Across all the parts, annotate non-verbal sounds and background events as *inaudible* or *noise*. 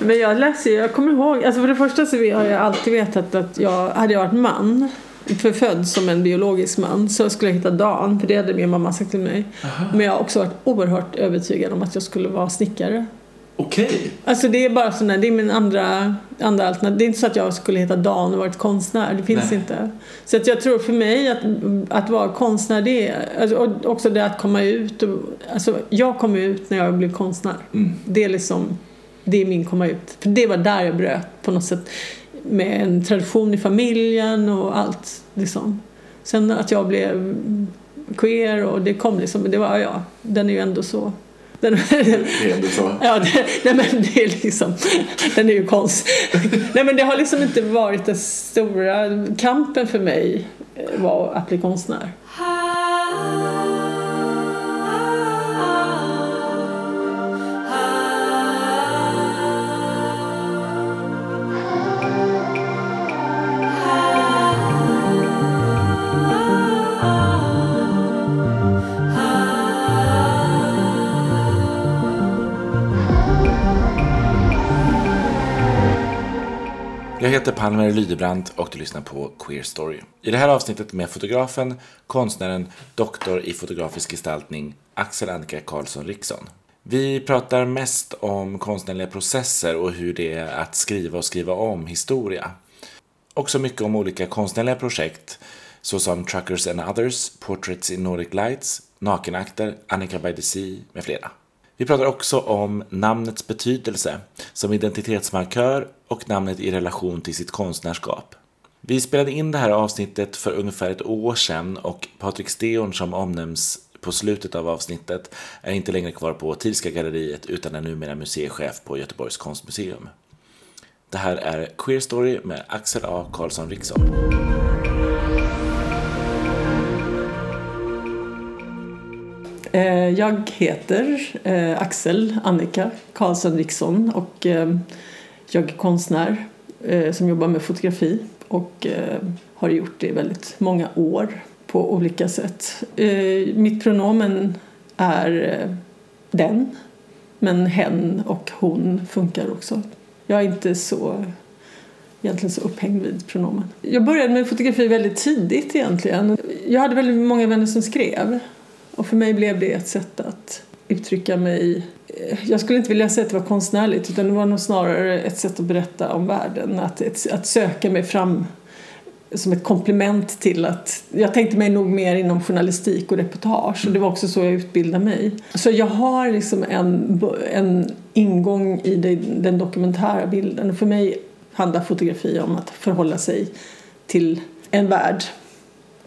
Men jag läser, jag kommer ihåg, alltså för det första så har jag alltid vetat att jag, hade jag varit man, förfödd som en biologisk man, så skulle jag heta Dan, för det hade min mamma sagt till mig. Men jag har också varit oerhört övertygad om att jag skulle vara snickare. Okej. Alltså det är bara där, det är min andra, andra alternativ. Det är inte så att jag skulle heta Dan och varit konstnär, det finns Nej. inte. Så att jag tror för mig att, att vara konstnär, det är, alltså, och också det att komma ut. Och, alltså jag kom ut när jag blev konstnär. Mm. Det är liksom, det är min komma ut. För det var där jag bröt på något sätt med en tradition i familjen och allt liksom. Sen att jag blev queer och det kom liksom, det var ja, den är ju ändå så. Den, Det är ändå så. *laughs* Ja, det, nej men det är liksom, den är ju konst. *laughs* Nej men det har liksom inte varit den stora kampen för mig var att bli konstnär. Jag heter Palmer Lydebrandt och du lyssnar på Queer Story. I det här avsnittet med fotografen, konstnären, doktor i fotografisk gestaltning Axel Annika Karlsson Riksson. Vi pratar mest om konstnärliga processer och hur det är att skriva och skriva om historia. Också mycket om olika konstnärliga projekt såsom Truckers and Others, Portraits in Nordic Lights, Nakenakter, Annika by the Sea med flera. Vi pratar också om namnets betydelse som identitetsmarkör och namnet i relation till sitt konstnärskap. Vi spelade in det här avsnittet för ungefär ett år sedan och Patrik Steorn som omnämns på slutet av avsnittet är inte längre kvar på Tilska galleriet utan är numera museichef på Göteborgs konstmuseum. Det här är Queer Story med Axel A. Karlsson Riksson. Eh, jag heter eh, Axel Annika Karlsson Riksson och eh, jag är konstnär som jobbar med fotografi och har gjort det i väldigt många år på olika sätt. Mitt pronomen är den, men hen och hon funkar också. Jag är inte så egentligen så upphängd vid pronomen. Jag började med fotografi väldigt tidigt egentligen. Jag hade väldigt många vänner som skrev och för mig blev det ett sätt att uttrycka mig. Eh, jag skulle inte vilja säga att det var konstnärligt utan det var nog snarare ett sätt att berätta om världen. Att, ett, att söka mig fram som ett komplement till att jag tänkte mig nog mer inom journalistik och reportage och det var också så jag utbildade mig. Så jag har liksom en, en ingång i det, den dokumentära bilden och för mig handlar fotografi om att förhålla sig till en värld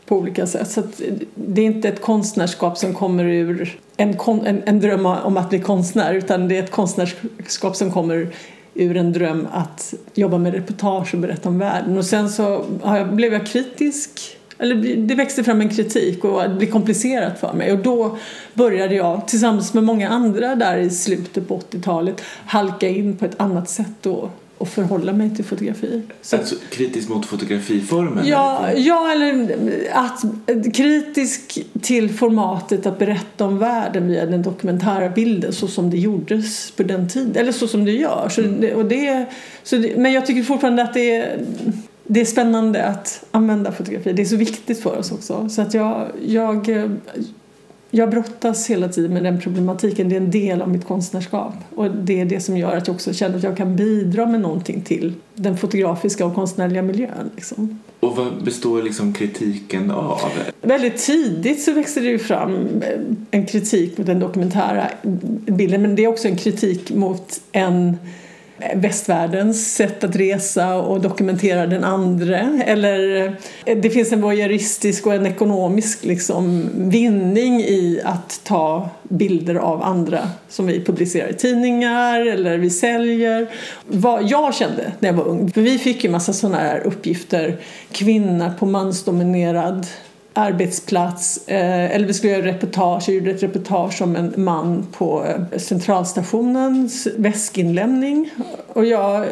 på olika sätt. Så att det är inte ett konstnärskap som kommer ur en, kon, en, en dröm om att bli konstnär utan det är ett konstnärskap som kommer ur en dröm att jobba med reportage och berätta om världen. Och sen så har jag, blev jag kritisk eller det växte fram en kritik och det blev komplicerat för mig och då började jag tillsammans med många andra där i slutet på 80-talet halka in på ett annat sätt och och förhålla mig till fotografi. Så Alltså kritisk mot fotografiformen? Ja, eller? ja, eller att kritisk till formatet att berätta om världen via den dokumentära bilden så som det gjordes på den tiden, eller så som det gör. Så det, och det, så det, men jag tycker fortfarande att det är, det är spännande att använda fotografi. Det är så viktigt för oss också. Så att jag, jag, jag brottas hela tiden med den problematiken. Det är en del av mitt konstnärskap. Och det är det som gör att jag också känner att jag kan bidra med någonting till den fotografiska och konstnärliga miljön. Liksom. Och vad består liksom kritiken av? Väldigt tidigt så växte det ju fram en kritik mot den dokumentära bilden men det är också en kritik mot en västvärldens sätt att resa och dokumentera den andra. Eller eh, det finns en voyeuristisk och en ekonomisk liksom, vinning i att ta bilder av andra som vi publicerar i tidningar eller vi säljer. Vad jag kände när jag var ung, för vi fick ju massa sådana här uppgifter, kvinna på mansdominerad arbetsplats eh, eller vi skulle göra reportage, jag gjorde ett reportage om en man på eh, centralstationens väskinlämning. Och jag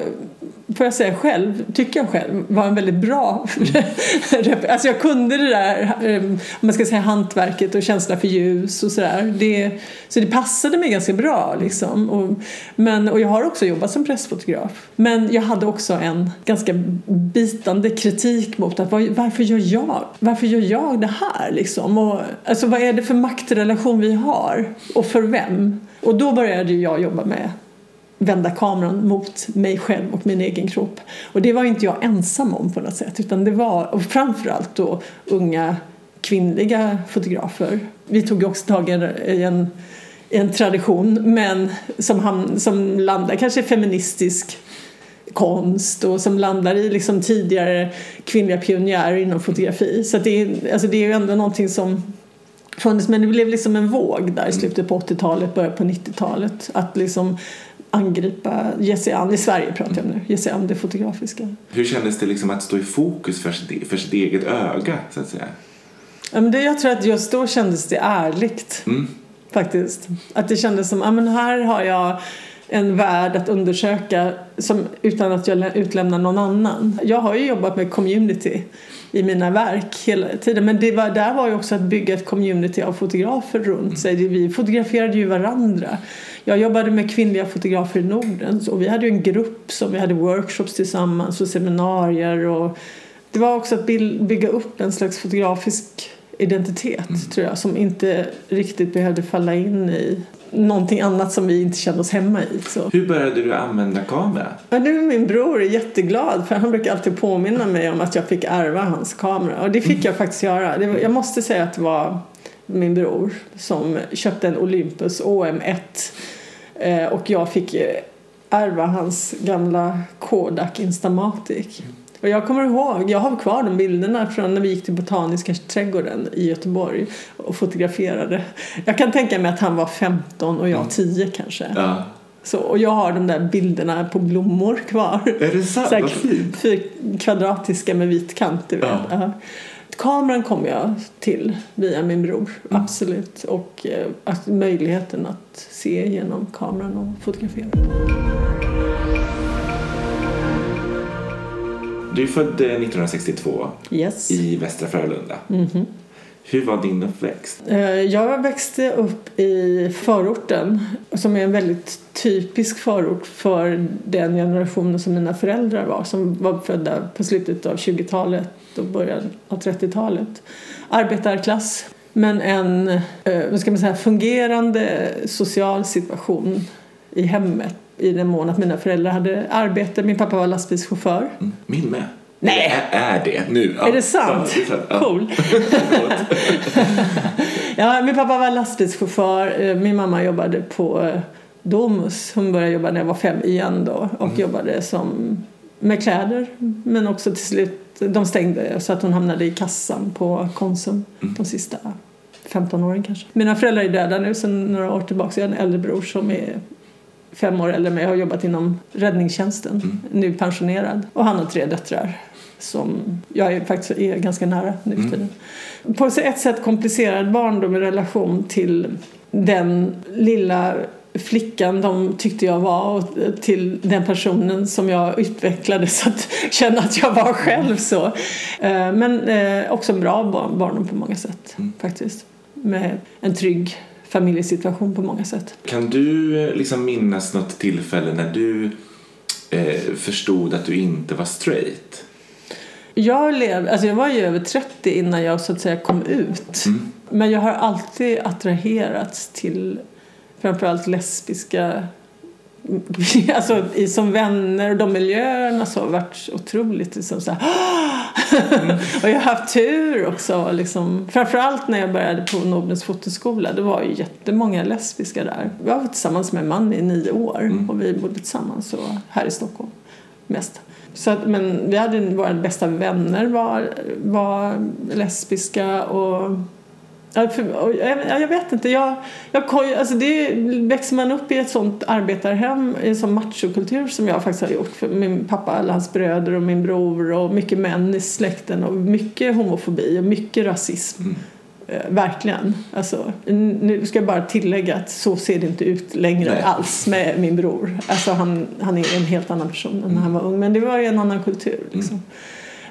får jag säga själv, tycker jag själv, var en väldigt bra *laughs* mm. Alltså jag kunde det där, ehm, om man ska säga hantverket och känsla för ljus och sådär. Det, så det passade mig ganska bra liksom. Och, men, och jag har också jobbat som pressfotograf. Men jag hade också en ganska bitande kritik mot att var, varför gör jag, varför gör jag det här liksom? Och, alltså vad är det för maktrelation vi har? Och för vem? Och då började jag jobba med vända kameran mot mig själv och min egen kropp. Och det var inte jag ensam om på något sätt utan det var och framförallt då unga kvinnliga fotografer. Vi tog också tag i en, en tradition men som, ham, som landar kanske i feministisk konst och som landar i liksom tidigare kvinnliga pionjärer inom fotografi. Så det, är, alltså det är ju ändå någonting som funnits men det blev liksom en våg där i slutet på 80-talet, början på 90-talet att liksom angripa, ge sig an, i Sverige pratar jag om nu, ge sig an det fotografiska. Hur kändes det liksom att stå i fokus för sitt, för sitt eget öga så att säga? Det, jag tror att just då kändes det ärligt Mm. faktiskt. Att det kändes som, ja men här har jag en värld att undersöka som, utan att jag lä- utlämnar någon annan. Jag har ju jobbat med community i mina verk hela tiden men det var, där var ju också att bygga ett community av fotografer runt sig. Vi fotograferade ju varandra. Jag jobbade med kvinnliga fotografer i Norden och vi hade en grupp som vi hade workshops tillsammans och seminarier och det var också att bygga upp en slags fotografisk identitet tror jag som inte riktigt behövde falla in i någonting annat som vi inte kände oss hemma i. Så. Hur började du använda kamera? Ja, nu är min bror jätteglad för han brukar alltid påminna mig om att jag fick ärva hans kamera och det fick jag faktiskt göra. Det jag måste säga att det var min bror som köpte en Olympus OM1 eh, och jag fick ärva hans gamla Kodak Instamatic. Och jag kommer ihåg, jag har kvar de bilderna från när vi gick till Botaniska trädgården i Göteborg och fotograferade. Jag kan tänka mig att han var 15 och jag 10 kanske. Ja. Så, och jag har de där bilderna på blommor kvar. Är det sant? Vad fint. kvadratiska med vit kant, du vet. Ja. Ja. Kameran kom jag till via min bror, absolut. Och eh, att möjligheten att se genom kameran och fotografera. Du är född eh, 1962 Yes. i Västra Frölunda. Mhm. Hur var din uppväxt? Eh, Jag växte upp i förorten som är en väldigt typisk förort för den generationen som mina föräldrar var som var födda på slutet av 20-talet och början av 30-talet. Arbetarklass men en eh, vad ska man säga, fungerande social situation i hemmet i den mån att mina föräldrar hade arbete. Min pappa var lastbilschaufför. Mm. Min med. Nej. Är, det nu? Ja. Är det sant? Ja, det. Cool. *laughs* ja, min pappa var lastbilschaufför. Eh, Min mamma jobbade på eh, Domus. Hon började jobba när jag var fem igen då och jobbade som med kläder men också till slut de stängde så att hon hamnade i kassan på Konsum de sista 15 åren kanske. Mina föräldrar är döda nu sedan några år tillbaka. Jag har en äldre bror som är fem år äldre mig. Jag har jobbat inom räddningstjänsten, nu pensionerad. Och han har tre döttrar som jag är faktiskt är ganska nära nu för tiden. På ett sätt komplicerad barndom i relation till den lilla flickan de tyckte jag var och till den personen som jag utvecklade så att *laughs* känna att jag var själv så. Eh, Men eh, också en bra barn- barndom på många sätt faktiskt. Med en trygg familjesituation på många sätt. Kan du eh, liksom minnas något tillfälle när du eh, förstod att du inte var straight? Jag, lev, alltså jag var ju över 30 innan jag så att säga kom ut. Men jag har alltid attraherats till framförallt lesbiska *laughs* Alltså i, som vänner och de miljöerna så har varit otroligt liksom så här, *gasps* Och jag har haft tur också liksom. Framförallt när jag började på Nobels fotoskola. Det var ju jättemånga lesbiska där. Jag var tillsammans med en man i nio år och vi bodde tillsammans och här i Stockholm mest. Så att, men vi hade våra bästa vänner var, var lesbiska och och jag, jag vet inte. Jag, jag, alltså det, växer man upp i ett sånt arbetarhem, i en sån machokultur som jag faktiskt har gjort. För min pappa, alla hans bröder och min bror och mycket män i släkten och mycket homofobi och mycket rasism. Mm verkligen. Alltså, nu ska jag bara tillägga att så ser det inte ut längre Nej. alls med min bror. Alltså, han, han är en helt annan person än när han var ung. Men det var ju en annan kultur. Liksom.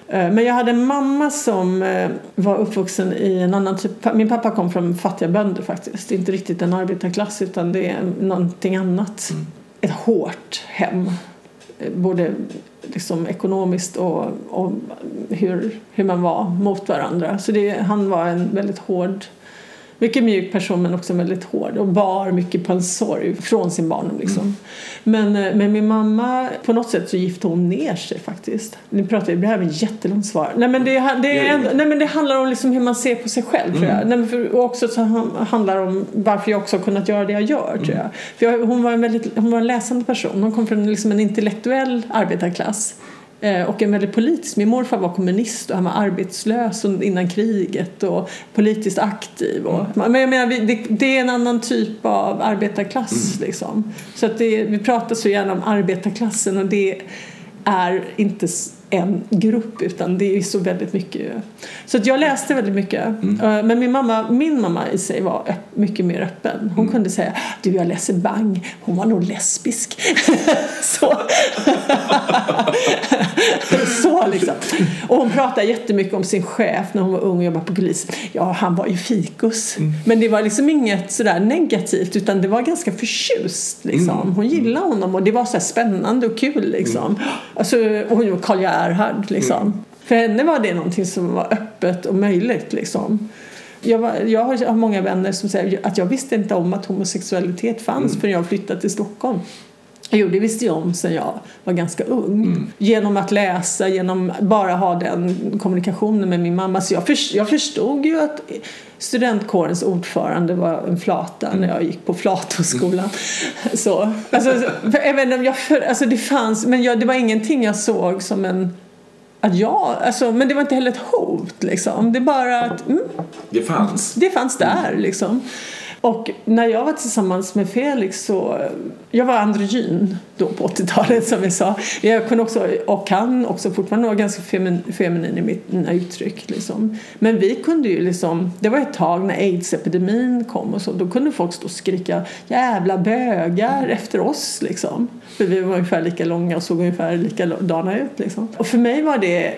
Mm. Men jag hade en mamma som eh, var uppvuxen i en annan typ. Min pappa kom från fattiga bönder faktiskt. Inte riktigt en arbetarklass utan det är någonting annat. Mm. Ett hårt hem. Både liksom ekonomiskt och, och hur, hur man var mot varandra. Så det, han var en väldigt hård mycket mjuk person men också väldigt hård och bar mycket på en sorg från sin barndom. Liksom. Mm. Men, eh, men min mamma, på något sätt så gifte hon ner sig faktiskt. Nu pratar vi, det här är ett jättelångt svar. Nej men det, det, är ändå, nej, men det handlar om liksom hur man ser på sig själv mm. tror jag. Mm. Nej, för, och också så handlar om varför jag också har kunnat göra det jag gör tror jag. För jag, hon, var en väldigt, hon var en läsande person. Hon kom från liksom en intellektuell arbetarklass. Eh, och en väldigt politisk. Min morfar var kommunist och han var arbetslös innan kriget och politiskt aktiv. Och, mm. Men jag menar, det, det, är en annan typ av arbetarklass. Mm. Liksom. Så att det, vi pratar så gärna om arbetarklassen och det är inte en grupp utan det är så väldigt mycket. Så att jag läste väldigt mycket. Mm. Eh, men min mamma, min mamma i sig var mycket mer öppen. Hon mm. kunde säga du jag läser Bang, hon var nog lesbisk. *laughs* så. *laughs* så liksom. Och hon pratade jättemycket om sin chef när hon var ung och jobbade på polis. Ja, han var ju fikus. Mm. Men det var liksom inget sådär negativt utan det var ganska förtjust liksom. Mm. Hon gillade honom och det var så spännande och kul liksom. Mm. Alltså, och hon Karl Gerhard liksom. Mm. För henne var det någonting som var öppet och möjligt liksom. Jag, var, jag har många vänner som säger att jag visste inte om att homosexualitet fanns mm. förrän jag flyttade till Stockholm. Jo, det visste jag om sen jag var ganska ung. Mm. Genom att läsa, genom bara ha den kommunikationen med min mamma. Så jag, för, jag förstod ju att studentkårens ordförande var en flata mm. när jag gick på Flatoskolan. Mm. *laughs* Så, alltså, för, jag, för, alltså det fanns, men jag, det var ingenting jag såg som en att jag, alltså, men det var inte heller ett hot liksom. Det bara att mm, det fanns. Det fanns där liksom. Och när jag var tillsammans med Felix så, jag var androgyn då på 80-talet som vi sa. Jag kunde också, och kan också fortfarande vara ganska feminin, feminin i mina uttryck liksom. Men vi kunde ju liksom, det var ett tag när aids-epidemin kom och så, då kunde folk stå och skrika jävla bögar efter oss liksom. För vi var ungefär lika långa och såg ungefär likadana ut liksom. Och för mig var det,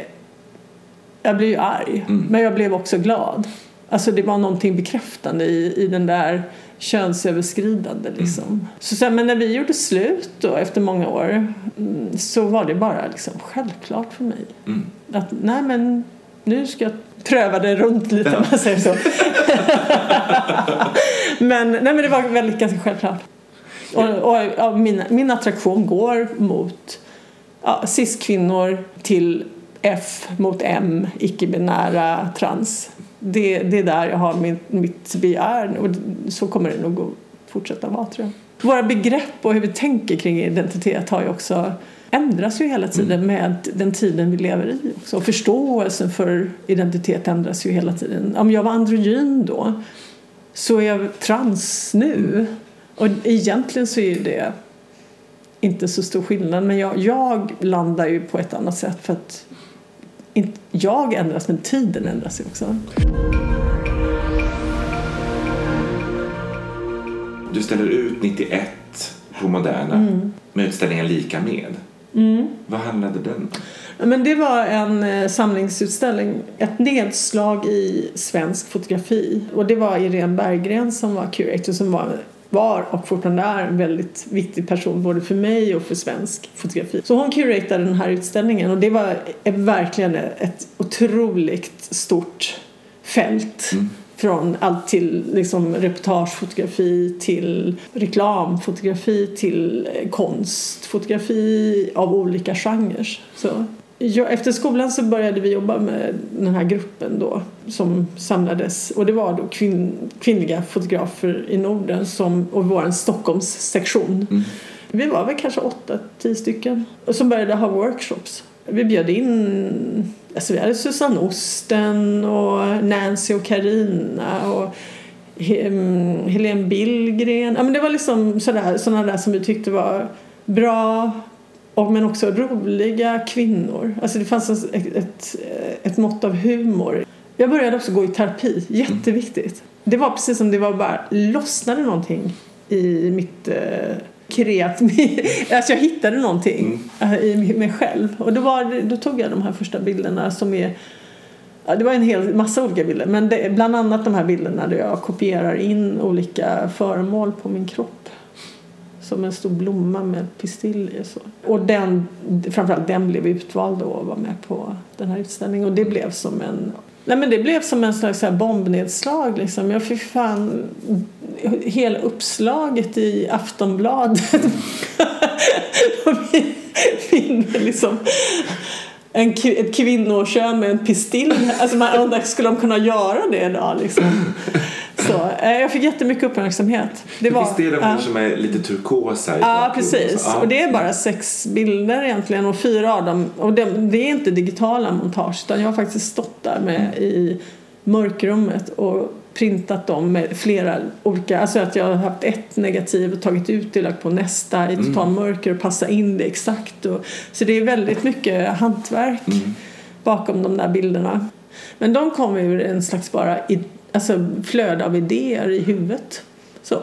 jag blev ju arg, mm. men jag blev också glad. Alltså det var någonting bekräftande i, i den där könsöverskridande liksom. Mm. Så sen, men när vi gjorde slut då efter många år mm, så var det bara liksom självklart för mig. Mm. Att nej men nu ska jag pröva det runt lite om man säger så. *laughs* men, nej, men det var väldigt ganska självklart. Och, och, och min, min attraktion går mot ja, cis-kvinnor till F mot M, icke-binära trans det, det är där jag har min, mitt begär och så kommer det nog att fortsätta vara tror jag. Våra begrepp och hur vi tänker kring identitet har ju också ändras ju hela tiden mm. med den tiden vi lever i också. Och förståelsen för identitet ändras ju hela tiden. Om jag var androgyn då så är jag trans nu. Och egentligen så är det inte så stor skillnad men jag, jag landar ju på ett annat sätt för att inte jag ändras men tiden ändras ju också. Du ställer ut 91 på Moderna mm. med utställningen Lika med. Mm. Vad handlade den om? Men det var en eh, samlingsutställning, ett nedslag i svensk fotografi. Och det var Irene Berggren som var curator som var var och fortfarande är en väldigt viktig person både för mig och för svensk fotografi. Så hon curatade den här utställningen och det var verkligen ett otroligt stort fält. Mm. Från allt till liksom reportagefotografi till reklamfotografi till konstfotografi av olika genrer. Så Ja, efter skolan så började vi jobba med den här gruppen då som samlades och det var då kvinn, kvinnliga fotografer i Norden som, och vår Stockholmssektion. Mm. Vi var väl kanske åtta, tio stycken som började ha workshops. Vi bjöd in, alltså vi hade Susanne Osten och Nancy och Karina och Helene Billgren. Ja, men det var liksom sådär, sådana där som vi tyckte var bra och, men också roliga kvinnor. Alltså det fanns ett, ett, ett mått av humor. Jag började också gå i terapi, jätteviktigt. Det var precis som det var bara lossnade någonting i mitt eh, kreativ... *laughs* alltså jag hittade någonting mm. i mig själv. Och då, var, då tog jag de här första bilderna som är Ja, det var en hel massa olika bilder, men det, bland annat de här bilderna där jag kopierar in olika föremål på min kropp. Som en stor blomma med pistill i. Så. Och den, framförallt den blev utvald då och var med på den här utställningen. Och det blev som en Nej men det blev som en slags bombnedslag liksom. Jag fick fan hela uppslaget i Aftonbladet. *laughs* min, liksom en, ett kvinnokön med en pistill. Alltså man undrar, skulle de kunna göra det idag liksom? Så, eh, jag fick jättemycket uppmärksamhet. Det var, Visst är äh, som är lite turkosa? Ja, precis. Ah. Och det är bara sex bilder egentligen och fyra av dem. Och det, det är inte digitala montage utan jag har faktiskt stått där med i mörkrummet och printat dem med flera olika, alltså att jag har haft ett negativ och tagit ut det och lagt på nästa i total mm. mörker och passat in det exakt. Och, så det är väldigt mycket hantverk mm. bakom de där bilderna. Men de kom ur en slags bara alltså, flöde av idéer i huvudet. Så.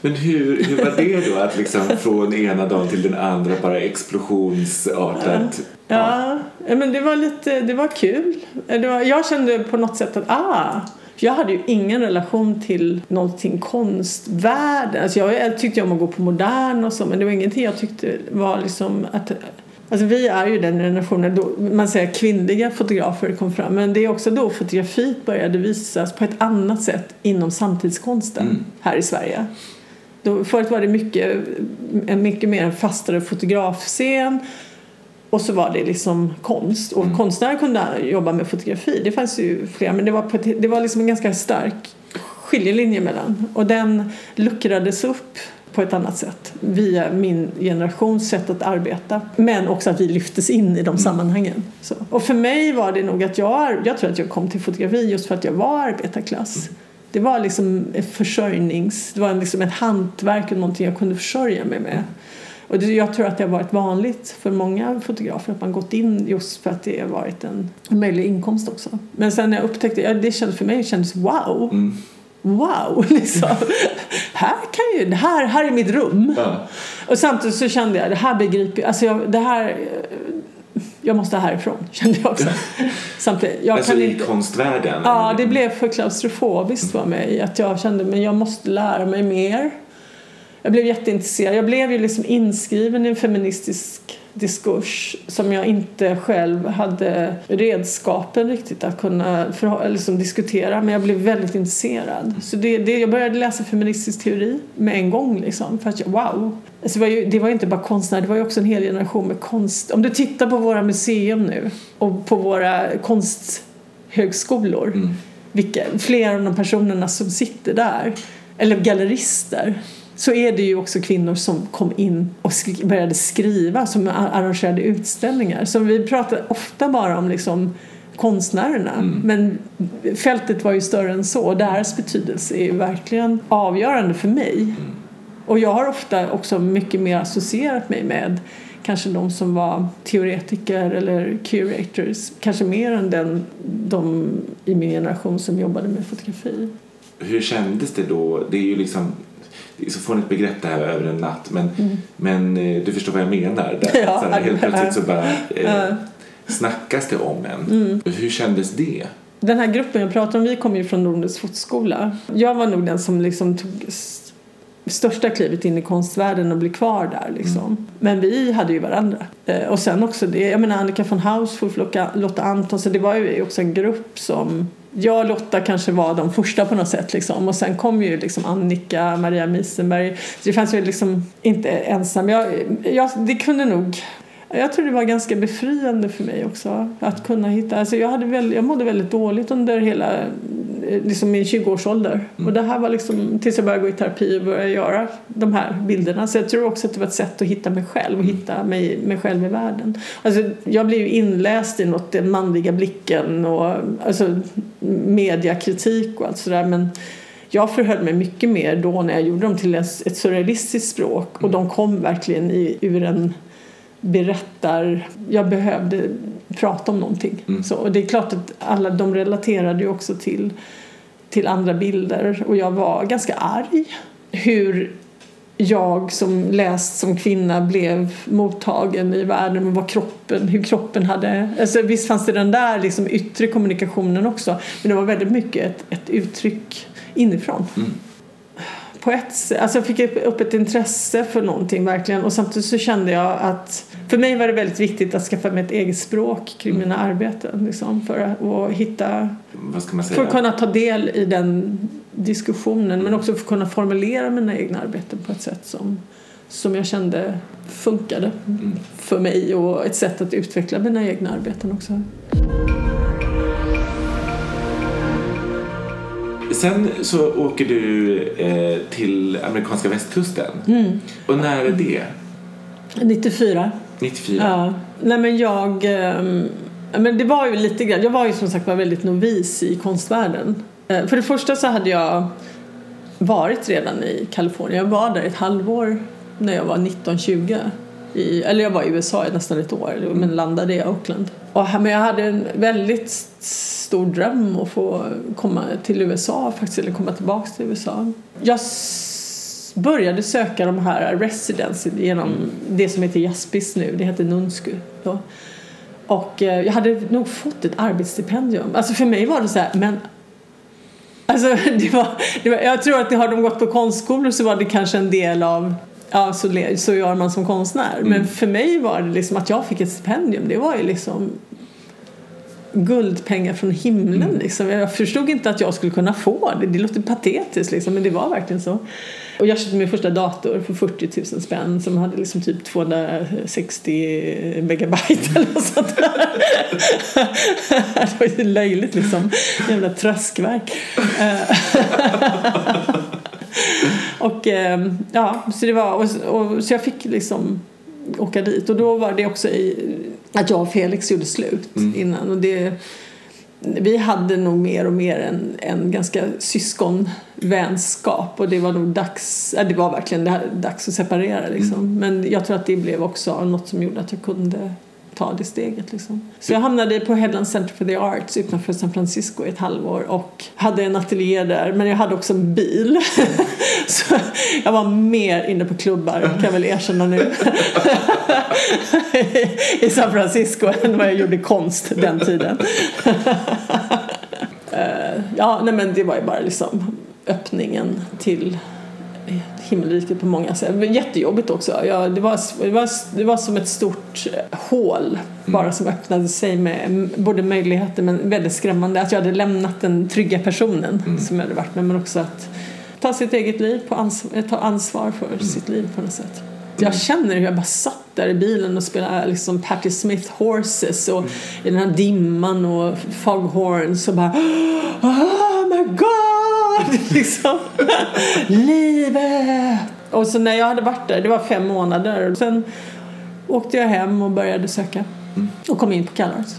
Men hur, hur var det då att liksom från ena dagen till den andra bara explosionsartat? Ja, ja. men det var lite, det var kul. Det var, jag kände på något sätt att ah, jag hade ju ingen relation till någonting konstvärlden. Alltså jag, jag tyckte om att gå på modern och så men det var ingenting jag tyckte var liksom att Alltså vi är ju den generationen då man säger kvinnliga fotografer kom fram men det är också då fotografiet började visas på ett annat sätt inom samtidskonsten mm. här i Sverige. Då, förut var det mycket, mycket mer en fastare fotografscen och så var det liksom konst. Och mm. konstnärer kunde jobba med fotografi. Det fanns ju flera men det var, ett, det var liksom en ganska stark skiljelinje mellan. Och den luckrades upp på ett annat sätt via min generations sätt att arbeta. Men också att vi lyftes in i de mm. sammanhangen. Så. Och för mig var det nog att jag, jag tror att jag kom till fotografi just för att jag var arbetarklass. Det var liksom ett försörjnings, det var liksom ett hantverk och någonting jag kunde försörja mig med. Och det, jag tror att det har varit vanligt för många fotografer att man gått in just för att det har varit en möjlig inkomst också. Men sen när jag upptäckte, ja, det kändes för mig kändes wow. Mm wow, *laughs* liksom. här kan ju, här, här är mitt rum. Ja. Och samtidigt så kände jag, det här begriper alltså jag, det här, jag måste härifrån, *laughs* kände jag också. Samtidigt, jag alltså kan i inte, konstvärlden? Ja, det blev för klaustrofobiskt för mig. Att jag kände, men jag måste lära mig mer. Jag blev jätteintresserad. Jag blev ju liksom inskriven i en feministisk diskurs som jag inte själv hade redskapen riktigt att kunna för, liksom diskutera men jag blev väldigt intresserad. Så det, det, jag började läsa feministisk teori med en gång liksom för att jag, wow. Alltså det, var ju, det var inte bara konstnärer, det var ju också en hel generation med konst. Om du tittar på våra museum nu och på våra konsthögskolor mm. vilka, flera av de personerna som sitter där eller gallerister så är det ju också kvinnor som kom in och sk började skriva, som arrangerade utställningar. Så vi pratar ofta bara om liksom konstnärerna. Mm. Men fältet var ju större än så och deras betydelse är ju verkligen avgörande för mig. Mm. Och jag har ofta också mycket mer associerat mig med kanske de som var teoretiker eller curators, kanske mer än den, de i min generation som jobbade med fotografi. Hur kändes det då? Det är ju liksom så fånigt begrepp det här över en natt men, mm. men eh, du förstår vad jag menar. Där. *laughs* Ja, så här, helt plötsligt så bara eh, snackas det om en. Mm. Hur kändes det? Den här gruppen jag pratar om, vi kommer ju från Nordens fotskola. Jag var nog den som liksom tog största klivet in i konstvärlden och blev kvar där liksom. Mm. Men vi hade ju varandra. Eh, och sen också det, jag menar Annika von Hausfull, Lotta Antonsson, det var ju också en grupp som jag och Lotta kanske var de första på något sätt liksom. och sen kom ju liksom Annika, Maria Misenberg. Så det fanns ju liksom inte ensam. Jag, jag, det kunde nog jag tror det var ganska befriande för mig också att kunna hitta, alltså jag, hade väl, jag mådde väldigt dåligt under hela liksom min 20-årsålder mm. och det här var liksom tills jag började gå i terapi och började göra de här bilderna så jag tror också att det var ett sätt att hitta mig själv och mm. hitta mig, mig själv i världen. Alltså jag blev inläst i något den manliga blicken och alltså mediakritik och allt sådär men jag förhöll mig mycket mer då när jag gjorde dem till ett surrealistiskt språk och mm. de kom verkligen i, ur en berättar... Jag behövde prata om någonting. Mm. Så, och det är klart att alla de relaterade ju också till, till andra bilder och jag var ganska arg. Hur jag som läst som kvinna blev mottagen i världen med vad kroppen, hur kroppen hade... Alltså visst fanns det den där liksom yttre kommunikationen också men det var väldigt mycket ett, ett uttryck inifrån. Mm. På ett alltså jag fick upp ett intresse för någonting verkligen och samtidigt så kände jag att för mig var det väldigt viktigt att skaffa mig ett eget språk kring mina arbeten liksom, för att hitta för att kunna ta del i den diskussionen men också för att kunna formulera mina egna arbeten på ett sätt som, som jag kände funkade Mm. för mig och ett sätt att utveckla mina egna arbeten också. Sen så åker du eh, till amerikanska västkusten. Mm. Och när är det? 94. 94? Ja. Nej men jag... ehm, men det var ju lite grann... Jag var ju som sagt var väldigt novis i konstvärlden. Eh, För det första så hade jag varit redan i Kalifornien. Jag var där ett halvår när jag var 19-20. I, eller jag var i USA i nästan ett år men landade i Oakland. Och, men jag hade en väldigt stor dröm att få komma till USA faktiskt, eller komma tillbaka till USA. Jag började söka de här residency genom det som heter Jaspis nu, det heter Nunsku. Då. Och eh, jag hade nog fått ett arbetsstipendium. Alltså för mig var det så här, men Alltså, *laughs* det var, det var, jag tror att det har de gått på konstskolor så var det kanske en del av Ja, så, så gör man som konstnär. Men för mig var det liksom att jag fick ett stipendium. Det var ju liksom guldpengar från himlen. Liksom. Jag förstod inte att jag skulle kunna få det. Det låter patetiskt liksom, men det var verkligen så. Och jag köpte min första dator för 40 000 spänn som hade liksom typ 260 megabyte eller något sånt där. *laughs* Det var ju löjligt liksom. Jävla tröskverk. *laughs* Och eh, ja, så det var, och, och, så jag fick liksom åka dit. Och då var det också i, att jag och Felix gjorde slut innan. Och det vi hade nog mer och mer en, en ganska syskonvänskap. Och det var nog dags, ja, det var verkligen det dags att separera liksom. Men jag tror att det blev också något som gjorde att jag kunde ta det steget liksom. Så jag hamnade på Headland Center for the Arts utanför San Francisco i ett halvår och hade en ateljé där men jag hade också en bil. *laughs* Så jag var mer inne på klubbar kan jag väl erkänna nu. *laughs* I San Francisco än vad jag gjorde konst den tiden. *laughs* Eh, ja, nej men det var ju bara liksom öppningen till himmelriket på många sätt. Jättejobbigt också. Ja, det, var, det, var, det var som ett stort eh, hål bara som öppnade sig med både möjligheter men väldigt skrämmande. Att jag hade lämnat den trygga personen som jag hade varit med men också att ta sitt eget liv, på ans- eh, ta ansvar för sitt liv på något sätt. Jag känner hur jag bara satt där i bilen och spelade liksom Patti Smith Horses och i den här dimman och foghorns och bara Oh *gasps* my god! *laughs* liksom. Livet! Och så när jag hade varit där, det var fem månader, sen åkte jag hem och började söka och kom in på CalArts.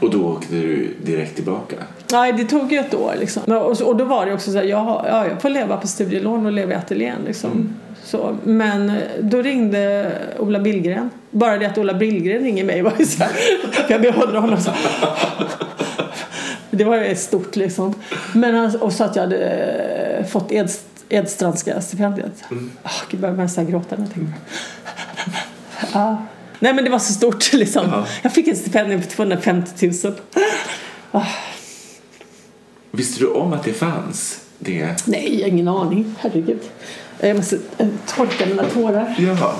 Och då åkte du direkt tillbaka? Nej, det tog ju ett år liksom. Och, och då var det också så här, jag, har- ja, jag får leva på studielån och leva i ateljén liksom. Så, men eh, då ringde Ola Billgren. Bara det att Ola Billgren ringer mig var ju så här, *laughs* jag behåller honom så Det var stort liksom. Men och så att jag hade eh, fått Eds, Edstrandska stipendiet. Mm. Oh, gud, jag börjar nästan gråta när jag tänker på. Ja. Nej men det var så stort *laughs* liksom. Ja. Jag fick ett stipendium på 250 000. Visste du om att det fanns? Det? Nej, ingen aning. Herregud. Jag måste eh, torka mina tårar. Ja.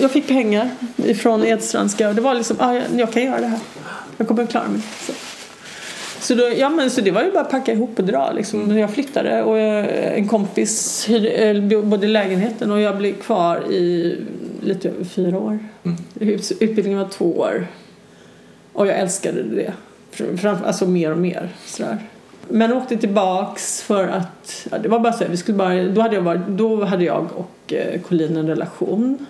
Jag fick pengar ifrån Edstrandska och det var liksom, ah, jag, jag kan göra det här. Jag kommer att klara mig. Så. Så, då, ja, men, så det var ju bara att packa ihop och dra. Liksom. Jag flyttade och jag, en kompis eh, bodde i lägenheten och jag blev kvar i lite över fyra år. Ut- Utbildningen var två år. Och jag älskade det. Fram- Fram, alltså mer och mer. Sådär. Men åkte tillbaks för att, ja, det var bara så här, vi skulle bara, då hade jag, varit, då hade jag och eh, Colin en relation.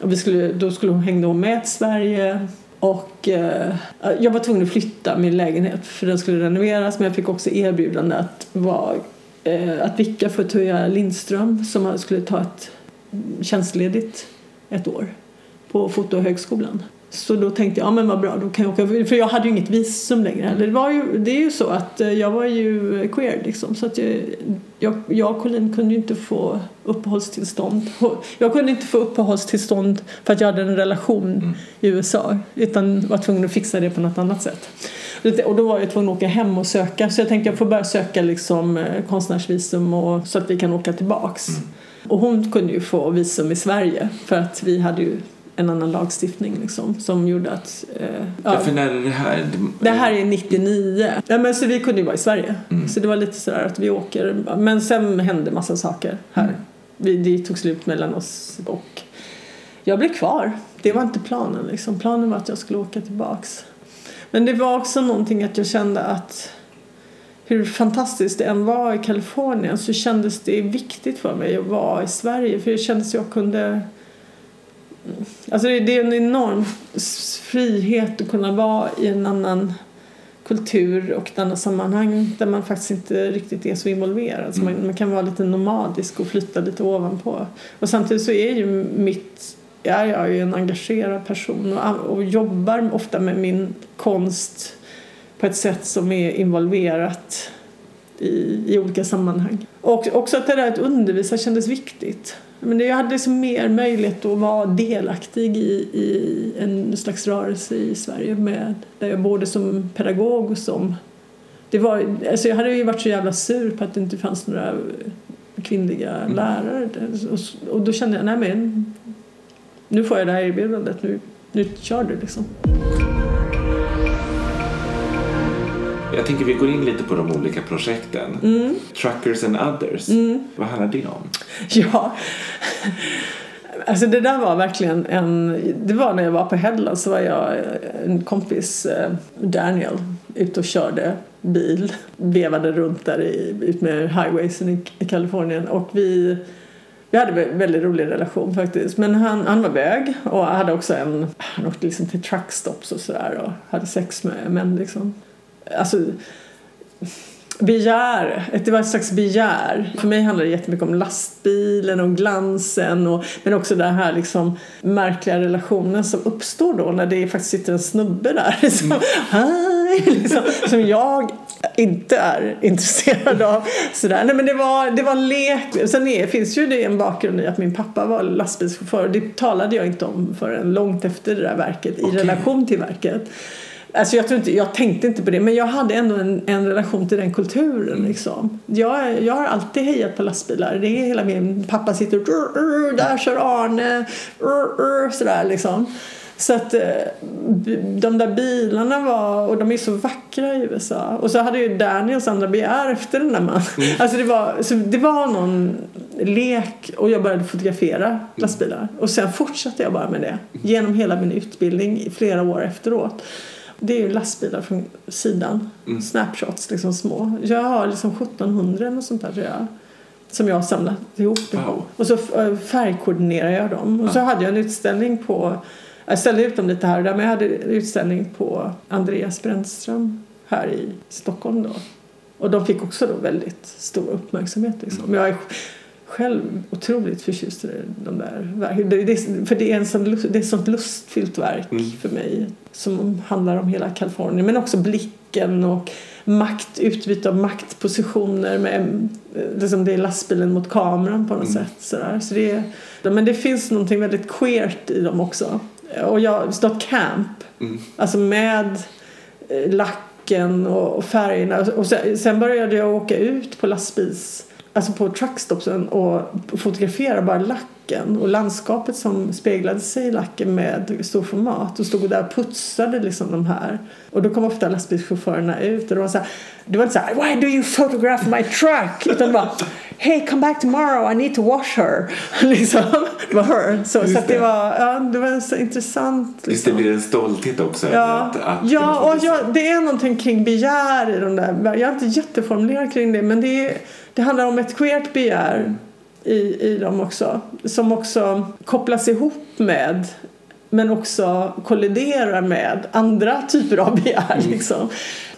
Och vi skulle, då skulle hon, hängde hon med till Sverige. Och eh, jag var tvungen att flytta min lägenhet för den skulle renoveras men jag fick också erbjudande att, vara, eh, att vicka för Tuija Lindström som skulle ta ett tjänstledigt ett år på Fotohögskolan. Så då tänkte jag, ja men vad bra, då kan jag åka. För jag hade ju inget visum längre. Det, var ju, det är ju så att eh, jag var ju queer liksom. Så att jag, jag, jag och Colin kunde ju inte få uppehållstillstånd. Jag kunde inte få uppehållstillstånd för att jag hade en relation mm. i USA. Utan var tvungen att fixa det på något annat sätt. Och då var jag tvungen att åka hem och söka. Så jag tänkte jag får börja söka liksom eh, konstnärsvisum och, så att vi kan åka tillbaks. Mm. Och hon kunde ju få visum i Sverige för att vi hade ju en annan lagstiftning liksom, som gjorde att... Eh, ja, för när är det här? Det här är 99. Ja, men så vi kunde ju vara i Sverige. Mm. Så det var lite sådär att vi åker. Men sen hände massa saker här. Mm. Vi, det tog slut mellan oss och jag blev kvar. Det var inte planen liksom. Planen var att jag skulle åka tillbaks. Men det var också någonting att jag kände att hur fantastiskt det än var i Kalifornien så kändes det viktigt för mig att vara i Sverige för det kändes att jag kunde Alltså det, är en enorm frihet att kunna vara i en annan kultur och ett annat sammanhang där man faktiskt inte riktigt är så involverad. Så man, mm. man, kan vara lite nomadisk och flytta lite ovanpå. Och samtidigt så är ju mitt, ja, jag är ju en engagerad person och, och jobbar ofta med min konst på ett sätt som är involverat i, i olika sammanhang. Och också att det där att undervisa kändes viktigt. Men jag hade liksom mer möjlighet att vara delaktig i, i en slags rörelse i Sverige med, där jag både som pedagog och som det var, alltså jag hade ju varit så jävla sur på att det inte fanns några kvinnliga mm. lärare och, och då kände jag, nej men nu får jag det här erbjudandet, nu, nu kör du liksom. Jag tänker vi går in lite på de olika projekten. Mm. Truckers and others. Mm. Vad handlar det om? *laughs* Ja, alltså det där var verkligen en... Det var när jag var på Headland så var jag en kompis, eh, Daniel, ute och körde bil. Vevade runt där i, ut med highwaysen i, i Kalifornien och vi vi hade en väldigt rolig relation faktiskt. Men han, han var bög och hade också en, han åkte liksom till truckstops och sådär och hade sex med män liksom alltså, begär, det var ett slags begär. För mig handlar det jättemycket om lastbilen och glansen och, men också den här liksom märkliga relationen som uppstår då när det faktiskt sitter en snubbe där *laughs* liksom, mm. liksom, som jag inte är intresserad av. Sådär. Nej, men det var, det var lek. Sen är, finns ju det en bakgrund i att min pappa var lastbilschaufför och det talade jag inte om förrän långt efter det där verket okay. i relation till verket. Alltså jag, tror inte, jag tänkte inte på det men jag hade ändå en, en relation till den kulturen. Mm. Liksom. Jag, jag har alltid hejat på lastbilar. Det är hela min pappa sitter och där kör Arne. Sådär liksom. Så att eh, de där bilarna var, och de är så vackra i USA. Och så hade ju Daniels andra begär efter den där mannen. Mm. Alltså det var, så det var någon lek och jag började fotografera mm. lastbilar. Och sen fortsatte jag bara med det genom hela min utbildning flera år efteråt. Det är ju lastbilar från sidan. Mm. Snapshots, liksom små. Jag har liksom 1700 eller sånt där tror jag. Som jag har samlat ihop. Wow. Och så eh, färgkoordinerar jag dem. Och så hade jag en utställning på jag ställde ut dem lite här och där men jag hade en utställning på Andreas Brännström här i Stockholm då. Och de fick också då väldigt stor uppmärksamhet liksom. Mm. Jag själv otroligt förtjust i de där verken. För det är, en sån, det är ett sånt lustfyllt verk mm. för mig som handlar om hela Kalifornien. Men också blicken och makt, utbyte av maktpositioner med liksom det är lastbilen mot kameran på något mm. sätt. Sådär. Så det, men det finns någonting väldigt queert i dem också. Och jag stått camp, mm. alltså med eh, lacken och färgerna. Och sen började jag åka ut på lastbils alltså på truckstopsen och fotografera bara lacken och landskapet som speglade sig i lacken med stor format och stod där och putsade liksom de här. Och då kom ofta lastbilschaufförerna ut och de var så här, det var inte så här, why do you photograph my truck? Utan det var hey come back tomorrow I need to wash her. *laughs* liksom, det var her. Så, så det. det. var, ja, det var så intressant. Liksom. Visst det blir en stolthet också. Ja, att, att ja och ja, det är någonting kring begär i de där, jag är inte jätteformulerad kring det men det är det handlar om ett queert begär i, i dem också. Som också kopplas ihop med men också kolliderar med andra typer av begär. Mm. Liksom.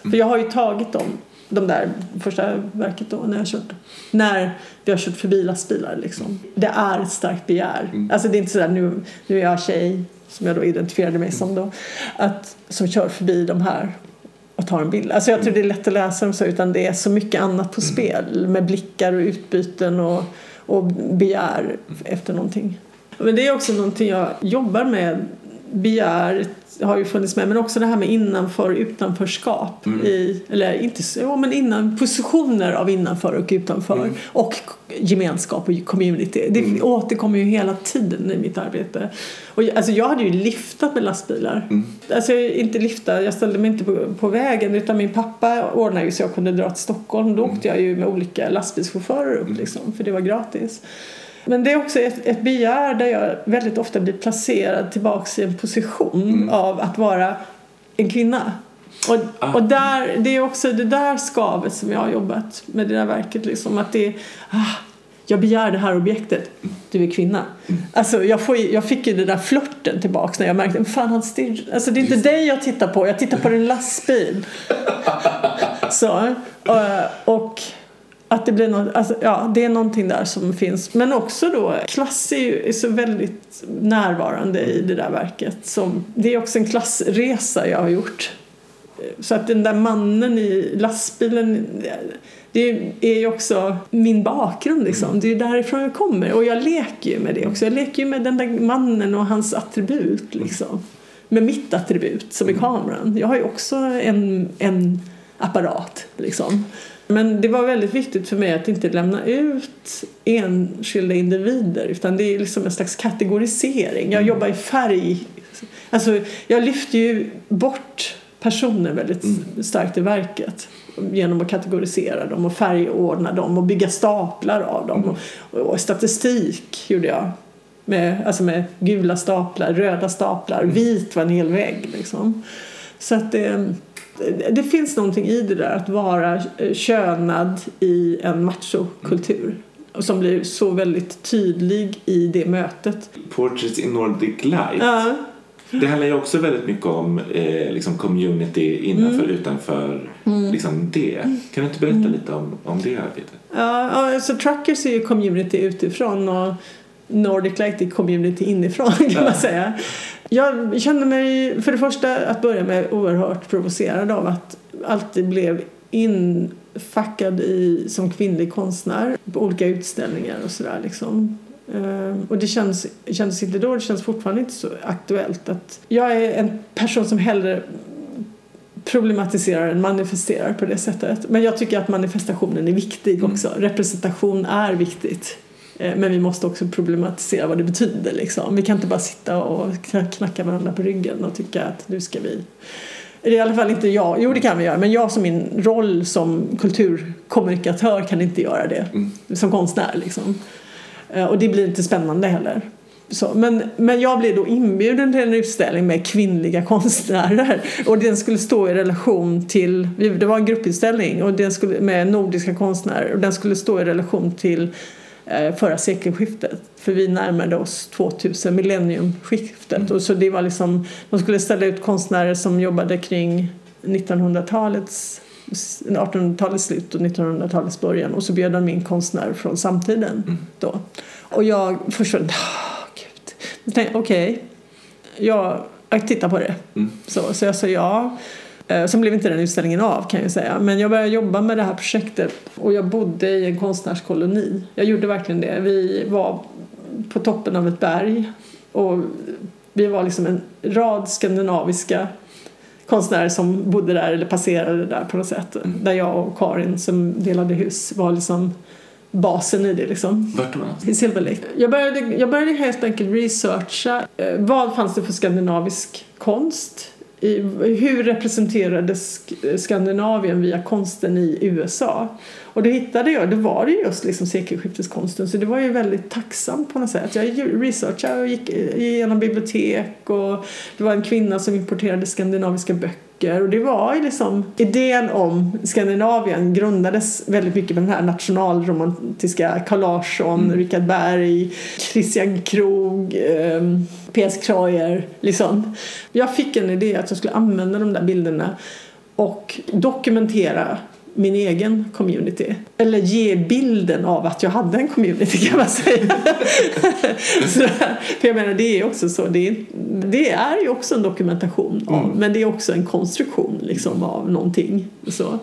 För jag har ju tagit dem, de där första verket då när jag kört, när vi har kört förbi lastbilar liksom. Det är ett starkt begär. Mm. Alltså det är inte sådär nu, nu är jag tjej som jag då identifierade mig som då, att, som kör förbi de här och tar en bild. Alltså jag tror det är lätt att läsa dem så utan det är så mycket annat på spel med blickar och utbyten och, och begär efter någonting. Men det är också någonting jag jobbar med. Begär har ju funnits med men också det här med innanför och utanförskap. Mm. I, eller inte så, men innan, positioner av innanför och utanför. Mm. Och gemenskap och community. Det Mm. återkommer ju hela tiden i mitt arbete. Och, jag- alltså, jag hade ju liftat med lastbilar. Mm. Alltså inte lifta, jag ställde mig inte på, på vägen utan min pappa ordnade ju så jag kunde dra till Stockholm. Då åkte jag ju med olika lastbilschaufförer upp liksom, för det var gratis. Men det är också ett, ett begär där jag väldigt ofta blir placerad tillbaks i en position av att vara en kvinna. Och, Ah. och där, det är också det där skavet som jag har jobbat med det där verket. Liksom, att det är, ah, jag begär det här objektet, du är kvinna. Alltså, jag, får, jag fick ju den där flörten tillbaks när jag märkte fan han. Alltså, det är inte dig jag tittar på, jag tittar på din lastbil. *laughs* Så, eh, och att det blir något, alltså, ja, det är någonting där som finns. Men också då, klass är ju är så väldigt närvarande i det där verket. Som, det är också en klassresa jag har gjort. Så att den där mannen i lastbilen, det är ju också min bakgrund liksom. Det är ju därifrån jag kommer. Och jag leker ju med det också. Jag leker ju med den där mannen och hans attribut liksom. Med mitt attribut som är kameran. Jag har ju också en, en apparat liksom. Men det var väldigt viktigt för mig att inte lämna ut enskilda individer utan det är liksom en slags kategorisering. Jag jobbar i färg. Alltså, jag lyfter ju bort personer väldigt starkt i verket genom att kategorisera dem och färgordna dem och bygga staplar av dem. Och, och statistik gjorde jag. Med, alltså med gula staplar, röda staplar, vit var en hel vägg. Liksom. Så att det, det finns någonting i det där att vara eh, könad i en machokultur. Och som blir så väldigt tydlig i det mötet. Portraits in Nordic Light. Ja, Det handlar ju också väldigt mycket om eh, liksom community innanför Mm. utanför liksom det. Kan du inte berätta lite om, om det arbetet? Ja, ja, alltså Truckers är ju community utifrån och Nordic Light är community inifrån kan man säga. Jag kände mig för det första att börja med oerhört provocerad av att alltid blev infackad i, som kvinnlig konstnär på olika utställningar och sådär liksom. Ehm, Och det känns, kändes inte då, det känns fortfarande inte så aktuellt att jag är en person som hellre problematiserar än manifesterar på det sättet. Men jag tycker att manifestationen är viktig också. Representation är viktigt. Eh, Men vi måste också problematisera vad det betyder. Liksom. Vi kan inte bara sitta och kna- knacka varandra på ryggen och tycka att nu ska vi... Det är i alla fall inte jag. Jo, det kan vi göra. Men jag som min roll som kulturkommunikatör kan inte göra det. Som konstnär liksom. Eh, Och det blir inte spännande heller. Så, men, men jag blev då inbjuden till en utställning med kvinnliga konstnärer och den skulle stå i relation till, det var en grupputställning och den skulle, med nordiska konstnärer och den skulle stå i relation till förra sekelskiftet för vi närmade oss 2000, millenniumskiftet och så det var liksom, de skulle ställa ut konstnärer som jobbade kring 1900-talets 1800-talets slut och 1900-talets början och så bjöd de in konstnärer från samtiden då. Och jag först var "Ah, gud. Jag tänkte okej, jag, jag tittar på det. Så, så jag sa ja. Eh, Sen blev inte den utställningen av kan jag säga. Men jag började jobba med det här projektet och jag bodde i en konstnärskoloni. Jag gjorde verkligen det. Vi var på toppen av ett berg och vi var liksom en rad skandinaviska konstnärer som bodde där eller passerade där på något sätt. Där jag och Karin som delade hus var liksom basen i det liksom. Vart då? I Silver Lake. Jag började, jag började helt enkelt researcha eh, vad fanns det för skandinavisk konst? I, hur representerades Skandinavien via konsten i USA? Och det hittade jag, det var det just liksom sekelskifteskonsten så det var ju väldigt tacksamt på något sätt. Jag researchade och gick igenom bibliotek och det var en kvinna som importerade skandinaviska böcker och det var ju liksom idén om Skandinavien grundades väldigt mycket med den här nationalromantiska Carl Larsson, Richard Berg, Christian Krog, ehm, P.S. Kreuer liksom. Jag fick en idé att jag skulle använda de där bilderna och dokumentera min egen community. Eller ge bilden av att jag hade en community kan man säga. *laughs* så, för jag menar det är också så, det är, det är ju också en dokumentation av, Mm. men det är också en konstruktion liksom av någonting. Så.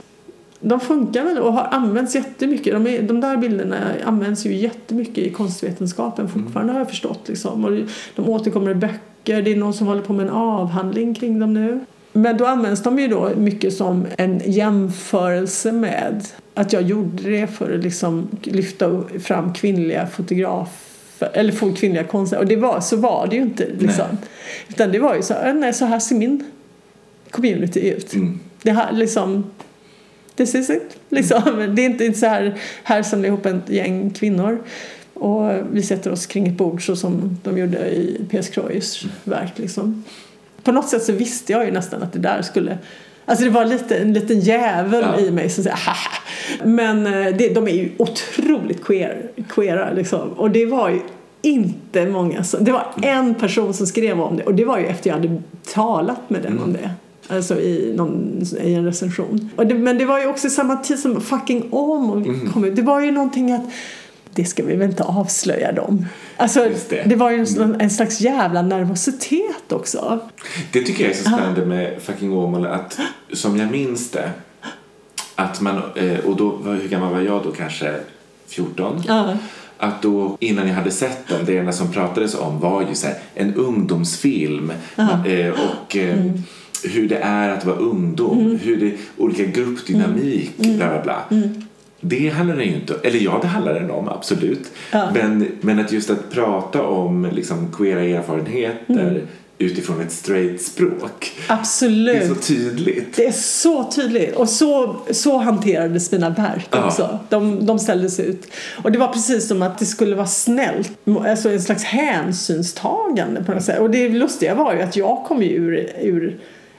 De funkar väl och har använts jättemycket. De, är, de där bilderna används ju jättemycket i konstvetenskapen fortfarande har jag förstått. Liksom. Och de återkommer i böcker, det är någon som håller på med en avhandling kring dem nu. Men då används de ju då mycket som en jämförelse med att jag gjorde det för att liksom lyfta fram kvinnliga fotografer eller få kvinnliga konstnärer. Och det var, så var det ju inte. Liksom. Utan det var ju så nej, så här ser min community ut. Mm. Det här liksom This is it. Liksom. *laughs* Det är inte, inte så här, här samlar ihop ett gäng kvinnor och vi sätter oss kring ett bord så som de gjorde i P.S. Croix verk. Liksom. På något sätt så visste jag ju nästan att det där skulle Alltså det var lite, en liten jävel Ja. i mig som säger haha. Men eh, det, de är ju otroligt queer, queera liksom. Och det var ju inte många som, det var en person som skrev om det och det var ju efter jag hade talat med den om det. Alltså i, någon, i en recension. Och det, men det var ju också samma tid som fucking Åmål kom ut. Det var ju någonting att det ska vi väl inte avslöja dem. Alltså, det. det. var ju en, en slags jävla nervositet också. Det tycker jag är så spännande med fucking Åmål att som jag minns det att man, eh, och då, hur gammal var jag då? Kanske 14? Ja. Att då innan jag hade sett den, det enda som pratades om var ju så här, en ungdomsfilm eh, och eh, hur det är att vara ungdom, hur det olika gruppdynamik, bla bla bla. Det handlar den ju inte eller ja det handlar den om absolut. Ja. Men, men att just att prata om liksom queera erfarenheter utifrån ett straight språk. Absolut. Det är så tydligt. Det är så tydligt. Och så, så hanterades mina verk Ja. också. De, de ställdes ut. Och det var precis som att det skulle vara snällt. Alltså en slags hänsynstagande på något sätt. Och det lustiga var ju att jag kom ju ur, ur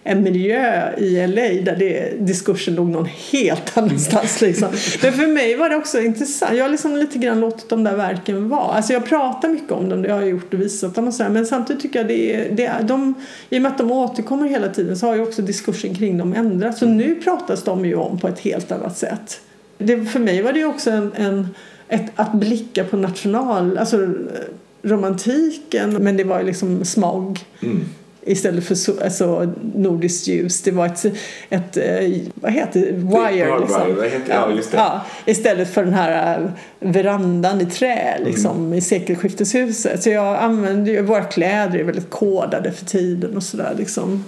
en miljö i LA där det, diskursen låg någon helt annanstans. Liksom. Men för mig var det också intressant. Jag har liksom lite grann låtit de där verken vara. Alltså jag pratar mycket om dem, det har jag gjort och visat dem och så här. Men samtidigt tycker jag det det de, i och med att de återkommer hela tiden så har ju också diskursen kring dem ändrats. Så nu pratas de ju om på ett helt annat sätt. Det, för mig var det också en, en, ett, att blicka på national, alltså eh, romantiken, men det var ju liksom smog Mm. Istället för so, alltså, nordiskt ljus. Det var ett, ett eh, vad heter det, wire liksom. wire, heter- ja, just det. Ja, istället för den här eh, verandan i trä liksom, Mm. i sekelskifteshuset. Så jag använde ju, våra kläder är väldigt kodade för tiden och sådär liksom.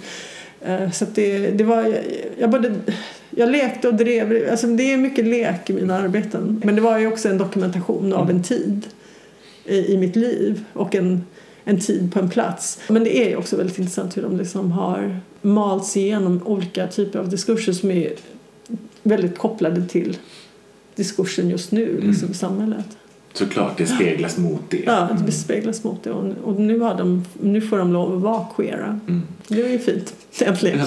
Eh, Så det, det var, jag, jag, både, jag lekte och drev, alltså det är mycket lek i mina arbeten. Men det var ju också en dokumentation av en tid i, i mitt liv och en, en tid på en plats. Men det är också väldigt intressant hur de liksom har malts igenom olika typer av diskurser som är väldigt kopplade till diskursen just nu liksom, i samhället. Såklart, det speglas mot det. Ja, det bespeglas mot det. Och, och nu, har de, nu får de lov att vara queera. Mm. Det är ju fint, äntligen. *laughs*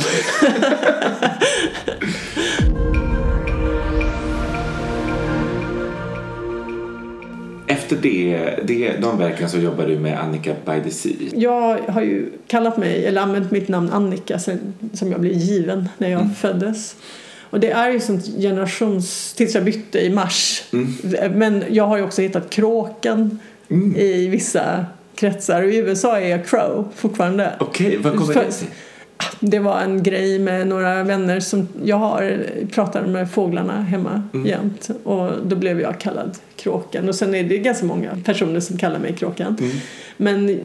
Efter det, det, de verken så jobbar du med Annika by the Sea. Jag har ju kallat mig, eller använt mitt namn Annika sen, som jag blev given när jag föddes. Och det är ju sånt generations... Tills jag bytte i mars. Men jag har ju också hittat kråkan i vissa kretsar. Och i USA är jag crow fortfarande. Okej, vad kommer det sig? Det var en grej med några vänner som jag har pratade med fåglarna hemma jämt. Och då blev jag kallad kråkan och sen är det ganska många personer som kallar mig kråkan. Men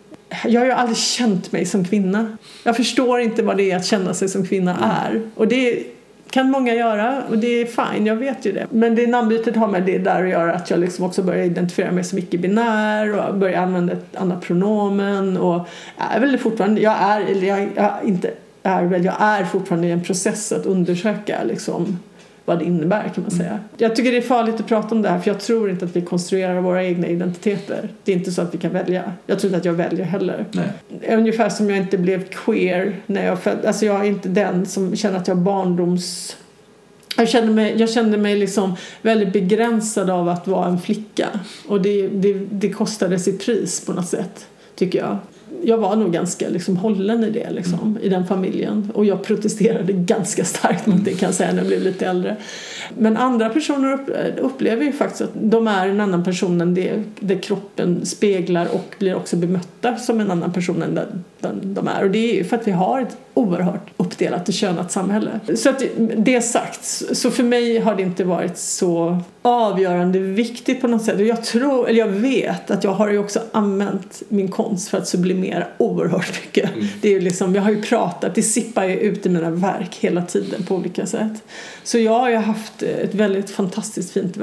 jag har ju aldrig känt mig som kvinna. Jag förstår inte vad det är att känna sig som kvinna är. Och det kan många göra och det är fine, jag vet ju det. Men det namnbytet har med det där att göra att jag liksom också börjar identifiera mig som icke-binär och börjar använda ett annat pronomen och jag är väl fortfarande, jag är, eller jag, jag inte är väl, jag är fortfarande i en process att undersöka liksom vad det innebär kan man säga. Jag tycker det är farligt att prata om det här för jag tror inte att vi konstruerar våra egna identiteter. Det är inte så att vi kan välja. Jag tror inte att jag väljer heller. Nej. Ungefär som jag inte blev queer när jag föddes. Alltså jag är inte den som känner att jag har barndoms... Jag kände mig, jag kände mig liksom väldigt begränsad av att vara en flicka. Och det, det, det kostade sitt pris på något sätt, tycker jag. Jag var nog ganska liksom hållen i det liksom, mm. i den familjen. Och jag protesterade ganska starkt mot det kan jag säga när jag blev lite äldre. Men andra personer upplever ju faktiskt att de är en annan person än det, det kroppen speglar och blir också bemötta som en annan person än den de är. Och det är ju för att vi har ett oerhört uppdelat och könat samhälle. Så att det sagt, så för mig har det inte varit så avgörande viktigt på något sätt. Och jag tror, eller jag vet att jag har ju också använt min konst för att sublimera oerhört mycket. Mm. Det är ju liksom, jag har ju pratat, det sippar ju ut i mina verk hela tiden på olika sätt. Så jag har ju haft ett väldigt fantastiskt fint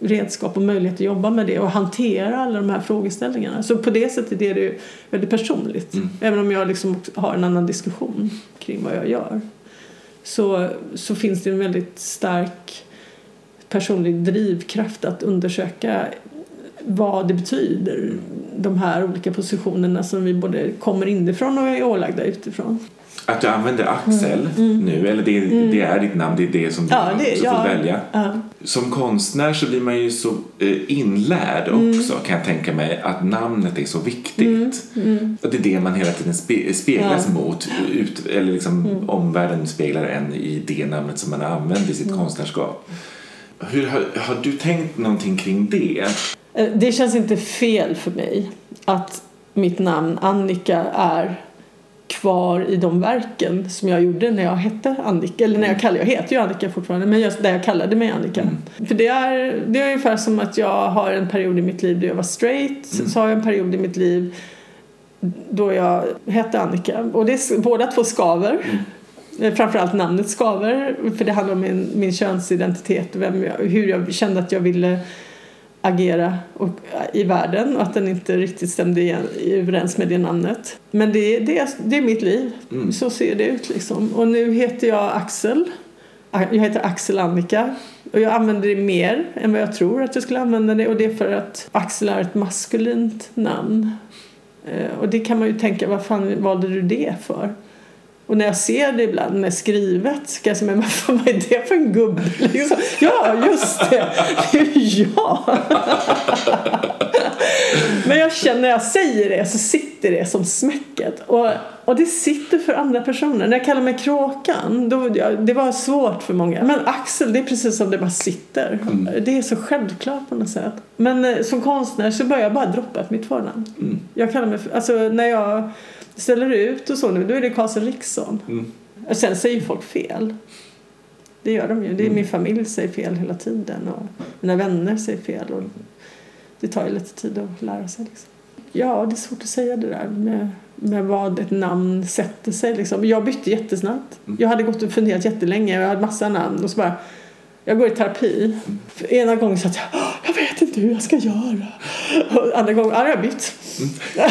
redskap och möjlighet att jobba med det och hantera alla de här frågeställningarna. Så på det sättet är det ju väldigt personligt. Mm. Även om jag liksom har en annan diskussion kring vad jag gör. Så, så finns det en väldigt stark personlig drivkraft att undersöka vad det betyder, de här olika positionerna som vi både kommer inifrån och är ålagda utifrån. Att du använder Axel mm. mm. nu, eller det, mm. det, är ditt namn, det är det som du ja, det, också ja, får välja. Ja. Som konstnär så blir man ju så eh, inlärd mm. också kan jag tänka mig att namnet är så viktigt. Mm. mm. Och det är det man hela tiden spe, speglas mot, ut, eller liksom omvärlden speglar en i det namnet som man har använt i sitt konstnärskap. Hur har, har du tänkt någonting kring det? Eh, det känns inte fel för mig att mitt namn Annika är kvar i de verken som jag gjorde när jag hette Annika. Eller när jag kallade, jag heter ju Annika fortfarande, men just där jag kallade mig Annika. Mm. För det är, det är ungefär som att jag har en period i mitt liv då jag var straight. Mm. Så har jag en period i mitt liv då jag hette Annika. Och det är, båda två skaver. Mm. Eh, framförallt namnet skaver, för det handlar om min, min könsidentitet och vem jag, hur jag kände att jag ville agera och, i världen och att den inte riktigt stämde igen, överens med det namnet. Men det, det, det är mitt liv. Mm. Så ser det ut liksom. Och nu heter jag Axel. Jag heter Axel Annika och jag använder det mer än vad jag tror att jag skulle använda det och det är för att Axel är ett maskulint namn. Eh, och det kan man ju tänka, vad fan valde du det för? Och när jag ser det ibland när skrivet så kan jag säga, men vad är det för en gubbe? Liksom. Ja, just det! Det är jag! men jag känner när jag säger det så sitter det som smäcket. Och, och det sitter för andra personer. När jag kallar mig Kråkan, då, det var svårt för många. Men Axel, det är precis som det bara sitter. Mm. Det är så självklart på något sätt. Men eh, som konstnär så börjar jag bara droppa mitt förnamn. Mm. Jag kallar mig, alltså när jag ställer ut och så nu, då är det Karlsson Riksson. Mm. Och sen säger folk fel. Det gör de ju. Det är mm. Min familj säger fel hela tiden och mina vänner säger fel. Och det tar ju lite tid att lära sig. Liksom. Ja, det är svårt att säga det där med, med vad ett namn sätter sig. Liksom. Jag bytte jättesnabbt. Mm. Jag hade gått och funderat jättelänge. Jag hade massa namn och så bara jag går i terapi. För ena gången sa jag jag vet inte hur jag ska göra. Och andra gången, ja, jag har bytt. Mm. *laughs*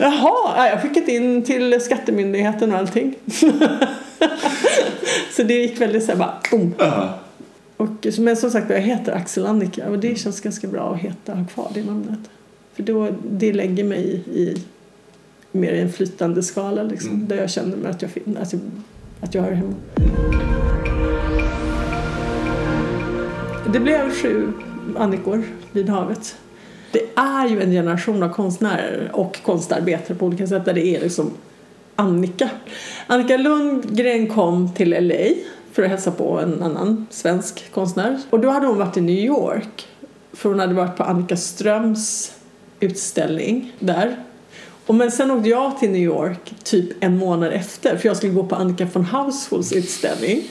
Jaha, jag har skickat in till Skattemyndigheten och allting. *laughs* så det gick väldigt så här bara, boom. Uh-huh. Och, men som sagt jag heter Axel Annika och det känns ganska bra att heta, ha kvar det namnet. För då, det lägger mig i, i mer en flytande skala liksom, mm. där jag känner mig att jag, att jag, att jag hör hemma. Det blev sju Annikor vid havet. Det är ju en generation av konstnärer och konstarbetare på olika sätt där det är liksom Annika. Annika Lundgren kom till LA för att hälsa på en annan svensk konstnär. Och då hade hon varit i New York för hon hade varit på Annika Ströms utställning där. Och men sen åkte jag till New York typ en månad efter för jag skulle gå på Annika von Hausholz utställning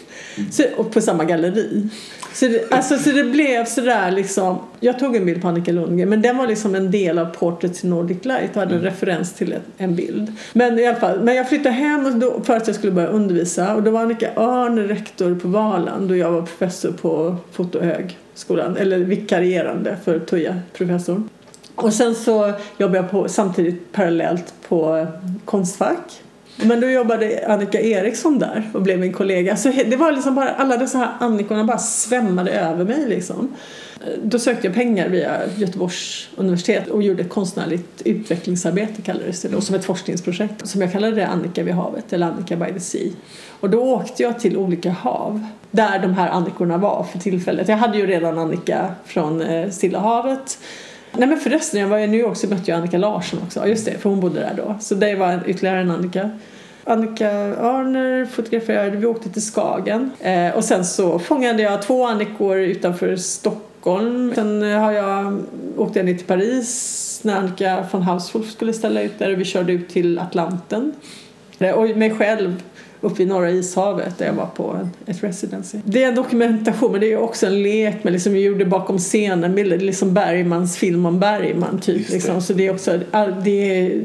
så, och på samma galleri. Så det, alltså, så det blev sådär liksom, jag tog en bild på Annika Lundgren men den var liksom en del av Portrait in Nordic Light och hade en mm. referens till en, en, bild. Men i alla fall, men jag flyttade hem då, för att jag skulle börja undervisa och då var Annika Örn rektor på Valand och jag var professor på Fotohögskolan, eller vikarierande för Tuja, professorn. Och sen så jobbade jag på, samtidigt parallellt på Konstfack men då jobbade Annika Eriksson där och blev min kollega. Så det var liksom bara, alla dessa här Annikorna bara svämmade över mig liksom. Då sökte jag pengar via Göteborgs universitet och gjorde ett konstnärligt utvecklingsarbete kallades det då, som ett forskningsprojekt som jag kallade det Annika vid havet eller Annika by the sea. Och då åkte jag till olika hav där de här Annikorna var för tillfället. Jag hade ju redan Annika från eh, Stilla havet Nej men förresten, jag var i New York så mötte jag Annika Larsson också. Just det, för hon bodde där då. Så det var ytterligare en Annika. Annika Arner fotograferade, vi åkte till Skagen. Eh, och sen så fångade jag två Annikor utanför Stockholm. Sen eh, har jag, åkte jag ner till Paris när Annika von Hauswolf skulle ställa ut där och vi körde ut till Atlanten. Eh, och mig själv uppe i norra ishavet där jag var på ett residency. Det är en dokumentation men det är också en lek med liksom, vi gjorde bakom scenen är liksom Bergmans film om Bergman typ. Liksom. Så det är också, det är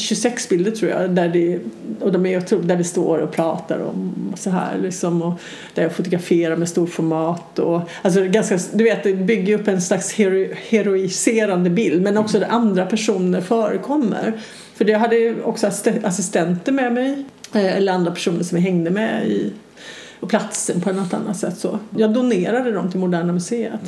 26 bilder tror jag där det, och de är otro- där vi står och pratar om så här liksom och där jag fotograferar med storformat och alltså ganska, du vet det bygger upp en slags hero, heroiserande bild men också där andra personer förekommer. För det hade också assistenter med mig eh, eller andra personer som jag hängde med i och platsen på något annat sätt så. Jag donerade dem till Moderna Museet.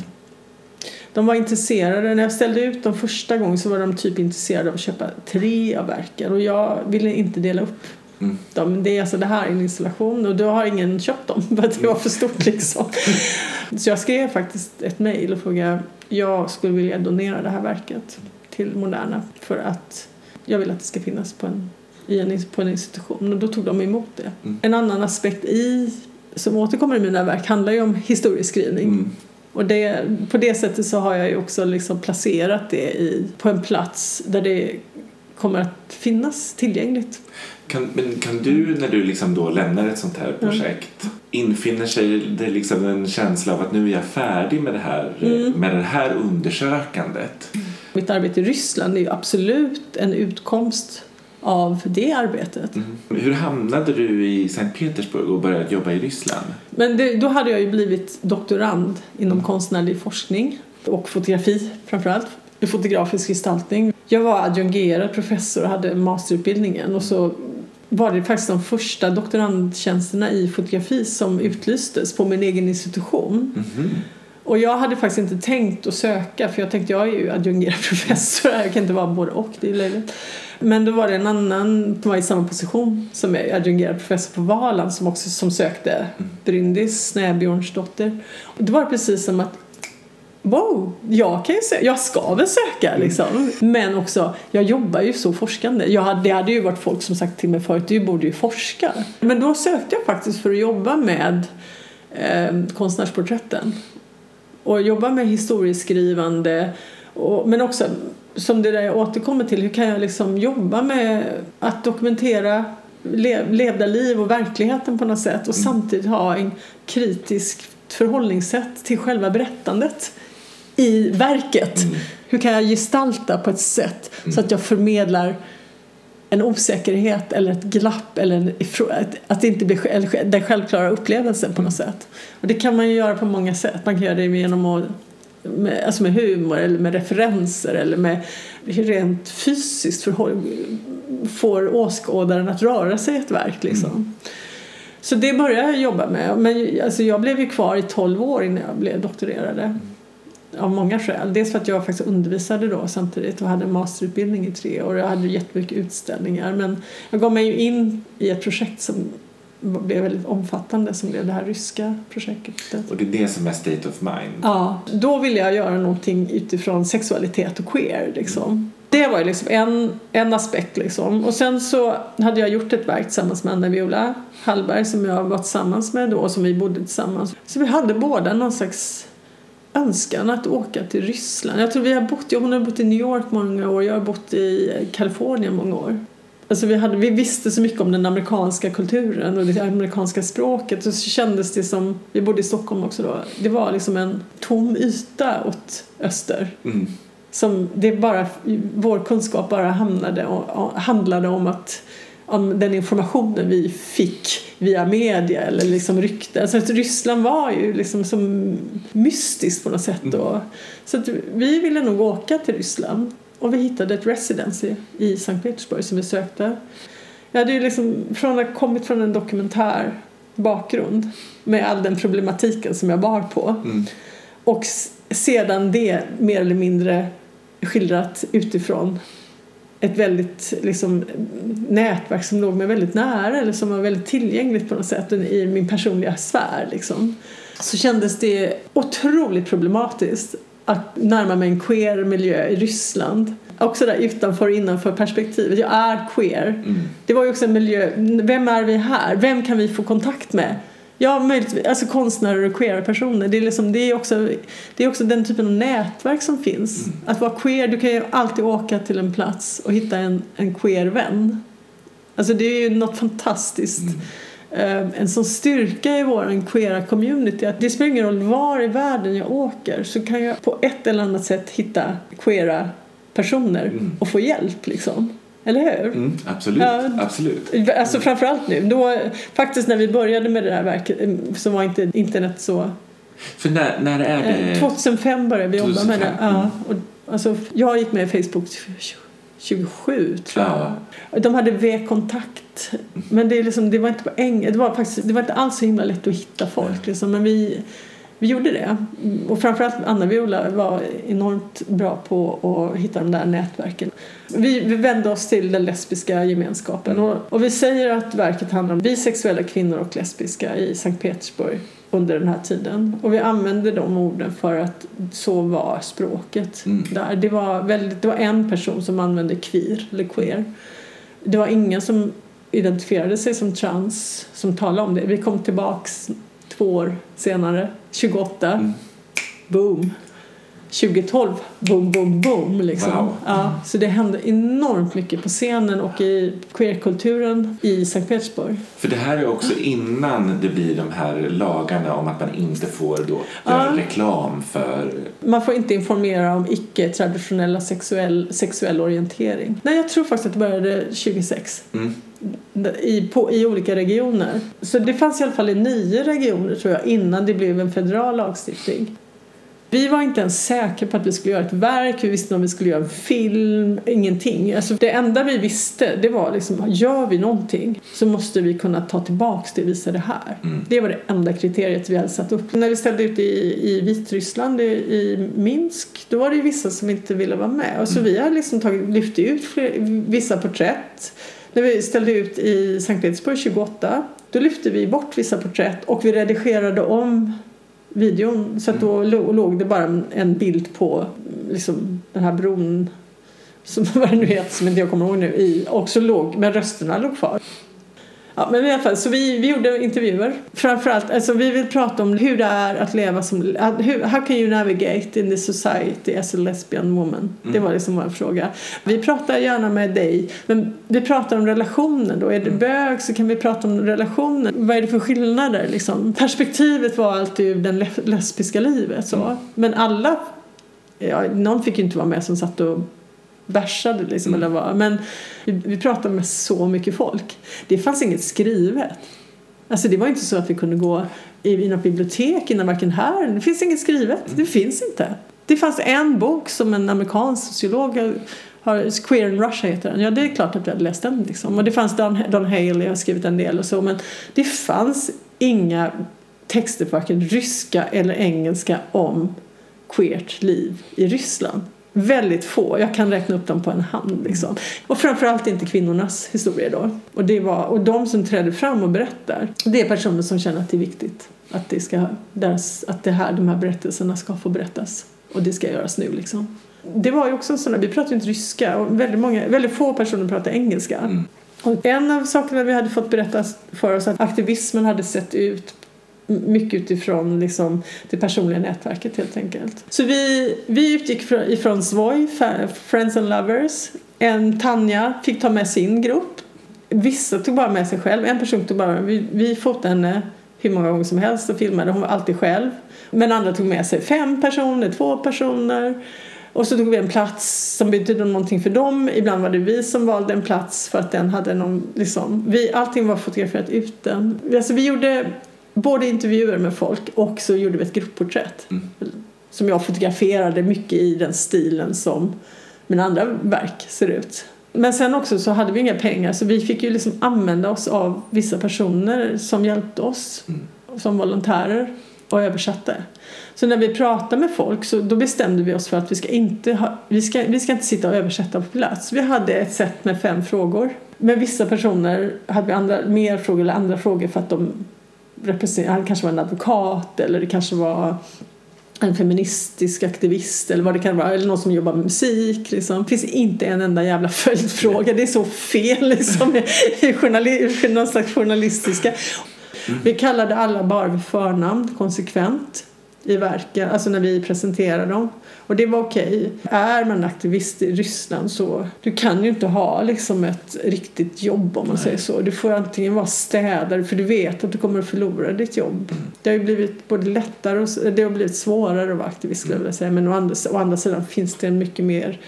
De var intresserade, när jag ställde ut dem första gången så var de typ intresserade av att köpa tre av verken och jag ville inte dela upp Mm. dem. Det är alltså det här är en installation och då har ingen köpt dem *laughs* för att det var för stort liksom. Så jag skrev faktiskt ett mejl och frågade jag skulle vilja donera det här verket till Moderna för att jag vill att det ska finnas på en, i en, på en institution och då tog de emot det. Mm. En annan aspekt i som återkommer i mina verk handlar ju om historieskrivning. Mm. Och det, på det sättet så har jag ju också liksom placerat det i, på en plats där det kommer att finnas tillgängligt. Kan, men kan du när du liksom då lämnar ett sånt här projekt infinner sig det liksom en känsla av att nu är jag färdig med det här, Mm. med det här undersökandet? Mitt arbete i Ryssland är ju absolut en utkomst av det arbetet. Mm. Hur hamnade du i Sankt Petersburg och började jobba i Ryssland? Men det, då hade jag ju blivit doktorand inom konstnärlig forskning och fotografi framförallt, fotografisk gestaltning. Jag var adjungerad professor och hade masterutbildningen och så var det faktiskt de första doktorandtjänsterna i fotografi som utlystes på min egen institution. Mhm. Och jag hade faktiskt inte tänkt att söka för jag tänkte jag är ju adjungerad *laughs* professor jag kan inte vara både och, det är löjligt. Men då var det en annan som var i samma position som är adjungerad professor på Valand som också som sökte Bryndis Snäbjörnsdotter. Och då var det precis som att Wow, jag kan ju söka, jag ska väl söka liksom. Men också, jag jobbar ju så forskande. Jag hade, det hade ju varit folk som sagt till mig förut, du borde ju forska. Men då sökte jag faktiskt för att jobba med eh, konstnärsporträtten. Och jobba med historieskrivande och, men också som det där jag återkommer till, hur kan jag liksom jobba med att dokumentera le, levda liv och verkligheten på något sätt och samtidigt ha en kritisk förhållningssätt till själva berättandet i verket. Hur kan jag gestalta på ett sätt så att jag förmedlar en osäkerhet eller ett glapp eller en, att- det inte blir den självklara upplevelsen på något sätt. Och det kan man ju göra på många sätt. Man kan göra det genom att med, alltså med humor eller med referenser eller med rent fysiskt får åskådaren att röra sig i ett verk liksom. Så det började jag jobba med. Men alltså jag blev ju kvar i 12 år innan jag blev doktorerade. Av många skäl. Dels för att jag faktiskt undervisade då samtidigt och hade en masterutbildning i tre år. Jag hade jättemycket utställningar. Men jag gav mig ju in i ett projekt som blev väldigt omfattande som blev det här ryska projektet. Och det är det som är state of mind. Ja, då ville jag göra någonting utifrån sexualitet och queer liksom. Det var ju liksom en, en aspekt liksom. Och sen så hade jag gjort ett verk tillsammans med Anna-Viola Hallberg som jag var tillsammans med då och som vi bodde tillsammans. Så vi hade båda någon slags önskan att åka till Ryssland. Jag tror vi har bott, hon har bott i New York många år, jag har bott i Kalifornien många år. Alltså vi, hade, vi visste så mycket om den amerikanska kulturen och det amerikanska språket och så kändes det som, vi bodde i Stockholm också då, det var liksom en tom yta åt öster. Mm. Som det bara, vår kunskap bara hamnade och, handlade om att om den informationen vi fick via media eller liksom rykte. Alltså att Ryssland var ju liksom som mystiskt på något sätt då. Så att vi ville nog åka till Ryssland och vi hittade ett residency i Sankt Petersburg som vi sökte. Jag hade ju liksom från kommit från en dokumentär bakgrund med all den problematiken som jag bar på Mm. och sedan det mer eller mindre skildrat utifrån ett väldigt liksom, nätverk som låg mig väldigt nära eller som var väldigt tillgängligt på något sätt i min personliga sfär. Liksom. Så kändes det otroligt problematiskt att närma mig en queer miljö i Ryssland. Också där utanför och innanför perspektivet. Jag är queer. Mm. Det var ju också en miljö. Vem är vi här? Vem kan vi få kontakt med? Ja, möjligtvis. Alltså konstnärer och queera personer. Det är, liksom, det, är också, det är också den typen av nätverk som finns. Mm. Att vara queer, du kan ju alltid åka till en plats och hitta en, en queer vän. Alltså det är ju något fantastiskt. Mm. Eh, En sån styrka i vår queera community att det spelar ingen roll var i världen jag åker så kan jag på ett eller annat sätt hitta queera personer Mm. och få hjälp liksom. Eller hur? Mm, absolut, Ja. absolut. Alltså framförallt nu. Då, faktiskt när vi började med det här verket eh, så var inte internet så... För när, när är Eh, det? 2005 började vi jobba med 2005, det. Ja, mm. och, alltså, jag gick med i Facebook 27 tror jag. Ja. De hade V-kontakt. Men det, liksom, det var inte på engelska. Det var, faktiskt, det var inte alls så himla lätt att hitta folk. Liksom. Men vi, vi gjorde det. Och framförallt Anna-Viola var enormt bra på att hitta de där nätverken. Vi, vi vände oss till den lesbiska gemenskapen. Och, och vi säger att verket handlar om bisexuella kvinnor och lesbiska i Sankt Petersburg under den här tiden. Och vi använde de orden för att så var språket Mm. där. Det var, väldigt, det var en person som använde queer eller queer. Det var ingen som identifierade sig som trans som talade om det. Vi kom tillbaks två år senare, 28. Mm. Boom. 2012, boom, boom, boom. Liksom. Wow. Ja, så det hände enormt mycket på scenen och i queerkulturen i Sankt Petersburg. För det här är också innan det blir de här lagarna om att man inte får då göra Ja. reklam för... Man får inte informera om icke-traditionella sexuell, sexuell orientering. Nej, jag tror faktiskt att det började 2006 Mm. i, på, i olika regioner. Så det fanns i alla fall i nio regioner tror jag innan det blev en federal lagstiftning. Vi var inte ens säkra på att vi skulle göra ett verk, vi visste inte om vi skulle göra en film, ingenting. Alltså det enda vi visste det var liksom, gör vi någonting så måste vi kunna ta tillbaks det och visa det här. Mm. Det var det enda kriteriet vi hade satt upp. När vi ställde ut i, i Vitryssland, i, i Minsk, då var det vissa som inte ville vara med. Och så vi har liksom tagit, lyft ut fler, vissa porträtt. När vi ställde ut i Sankt Petersburg 28, då lyfte vi bort vissa porträtt och vi redigerade om videon så att då lo- låg det bara en- bild på liksom, den här bron som *laughs* vad det nu heter som inte jag kommer ihåg nu i, också låg, men rösterna låg kvar. Ja, men i alla fall, så vi, vi gjorde intervjuer. Framförallt, alltså vi vill prata om hur det är att leva som, hur, how can you navigate in this society as a lesbian woman? Det var liksom vår fråga. Vi pratar gärna med dig, men vi pratar om relationen då. Är du bög så kan vi prata om relationen. Vad är det för skillnader liksom? Perspektivet var alltid det le- lesbiska livet så. Men alla, ja, någon fick ju inte vara med som satt och bärsade liksom eller vad. Men vi, vi pratade med så mycket folk. Det fanns inget skrivet. Alltså det var inte så att vi kunde gå i, i något bibliotek innan varken här. Det finns inget skrivet. Det finns inte. Det fanns en bok som en amerikansk sociolog har- har, Queer in Russia heter den. Ja, det är klart att vi hade läst den liksom. Och det fanns Don, Don Haley har skrivit en del och så. Men det fanns inga texter på varken ryska eller engelska om queert liv i Ryssland. Väldigt få. Jag kan räkna upp dem på en hand. Liksom. Och framförallt inte kvinnornas historier då. Och, det var, och de som träder fram och berättar, det är personer som känner att det är viktigt. Att, det ska, deras, att det här, de här berättelserna ska få berättas. Och det ska göras nu liksom. Det var ju också en sån där, vi pratar ju inte ryska och väldigt, många, väldigt få personer pratar engelska. Mm. Och en av sakerna vi hade fått berättas för oss att aktivismen hade sett ut mycket utifrån liksom, det personliga nätverket helt enkelt. Så vi, vi utgick ifrån Svoj, Friends and Lovers. En Tanja fick ta med sin grupp. Vissa tog bara med sig själv. En person tog bara, vi, vi fotade henne hur många gånger som helst och filmade. Hon var alltid själv. Men andra tog med sig fem personer, två personer. Och så tog vi en plats som betydde någonting för dem. Ibland var det vi som valde en plats för att den hade någon, liksom, vi, allting var fotograferat ut den. Alltså vi gjorde både intervjuer med folk och så gjorde vi ett gruppporträtt. Mm. Som jag fotograferade mycket i den stilen som mina andra verk ser ut. Men sen också så hade vi inga pengar så vi fick ju liksom använda oss av vissa personer som hjälpte oss Mm. som volontärer och översatte. Så när vi pratade med folk så då bestämde vi oss för att vi ska inte, ha, vi ska, vi ska inte sitta och översätta på plats. Vi hade ett set med fem frågor. Men vissa personer hade vi andra, mer frågor eller andra frågor för att de representerade, det kanske var en advokat eller det kanske var en feministisk aktivist eller vad det kan vara, eller någon som jobbar med musik. Liksom. Det finns inte en enda jävla följdfråga. Det är så fel liksom, i journali- någon slags journalistiska. Vi kallade alla bara vid förnamn konsekvent i verken, alltså när vi presenterade dem. Och det var okej. Är man aktivist i Ryssland så du kan ju inte ha liksom ett riktigt jobb om man säger så. Du får antingen vara städare för du vet att du kommer att förlora ditt jobb. Det har ju blivit både lättare och det har blivit svårare att vara aktivist skulle jag vilja säga. Men å andra, å andra sidan finns det en mycket mer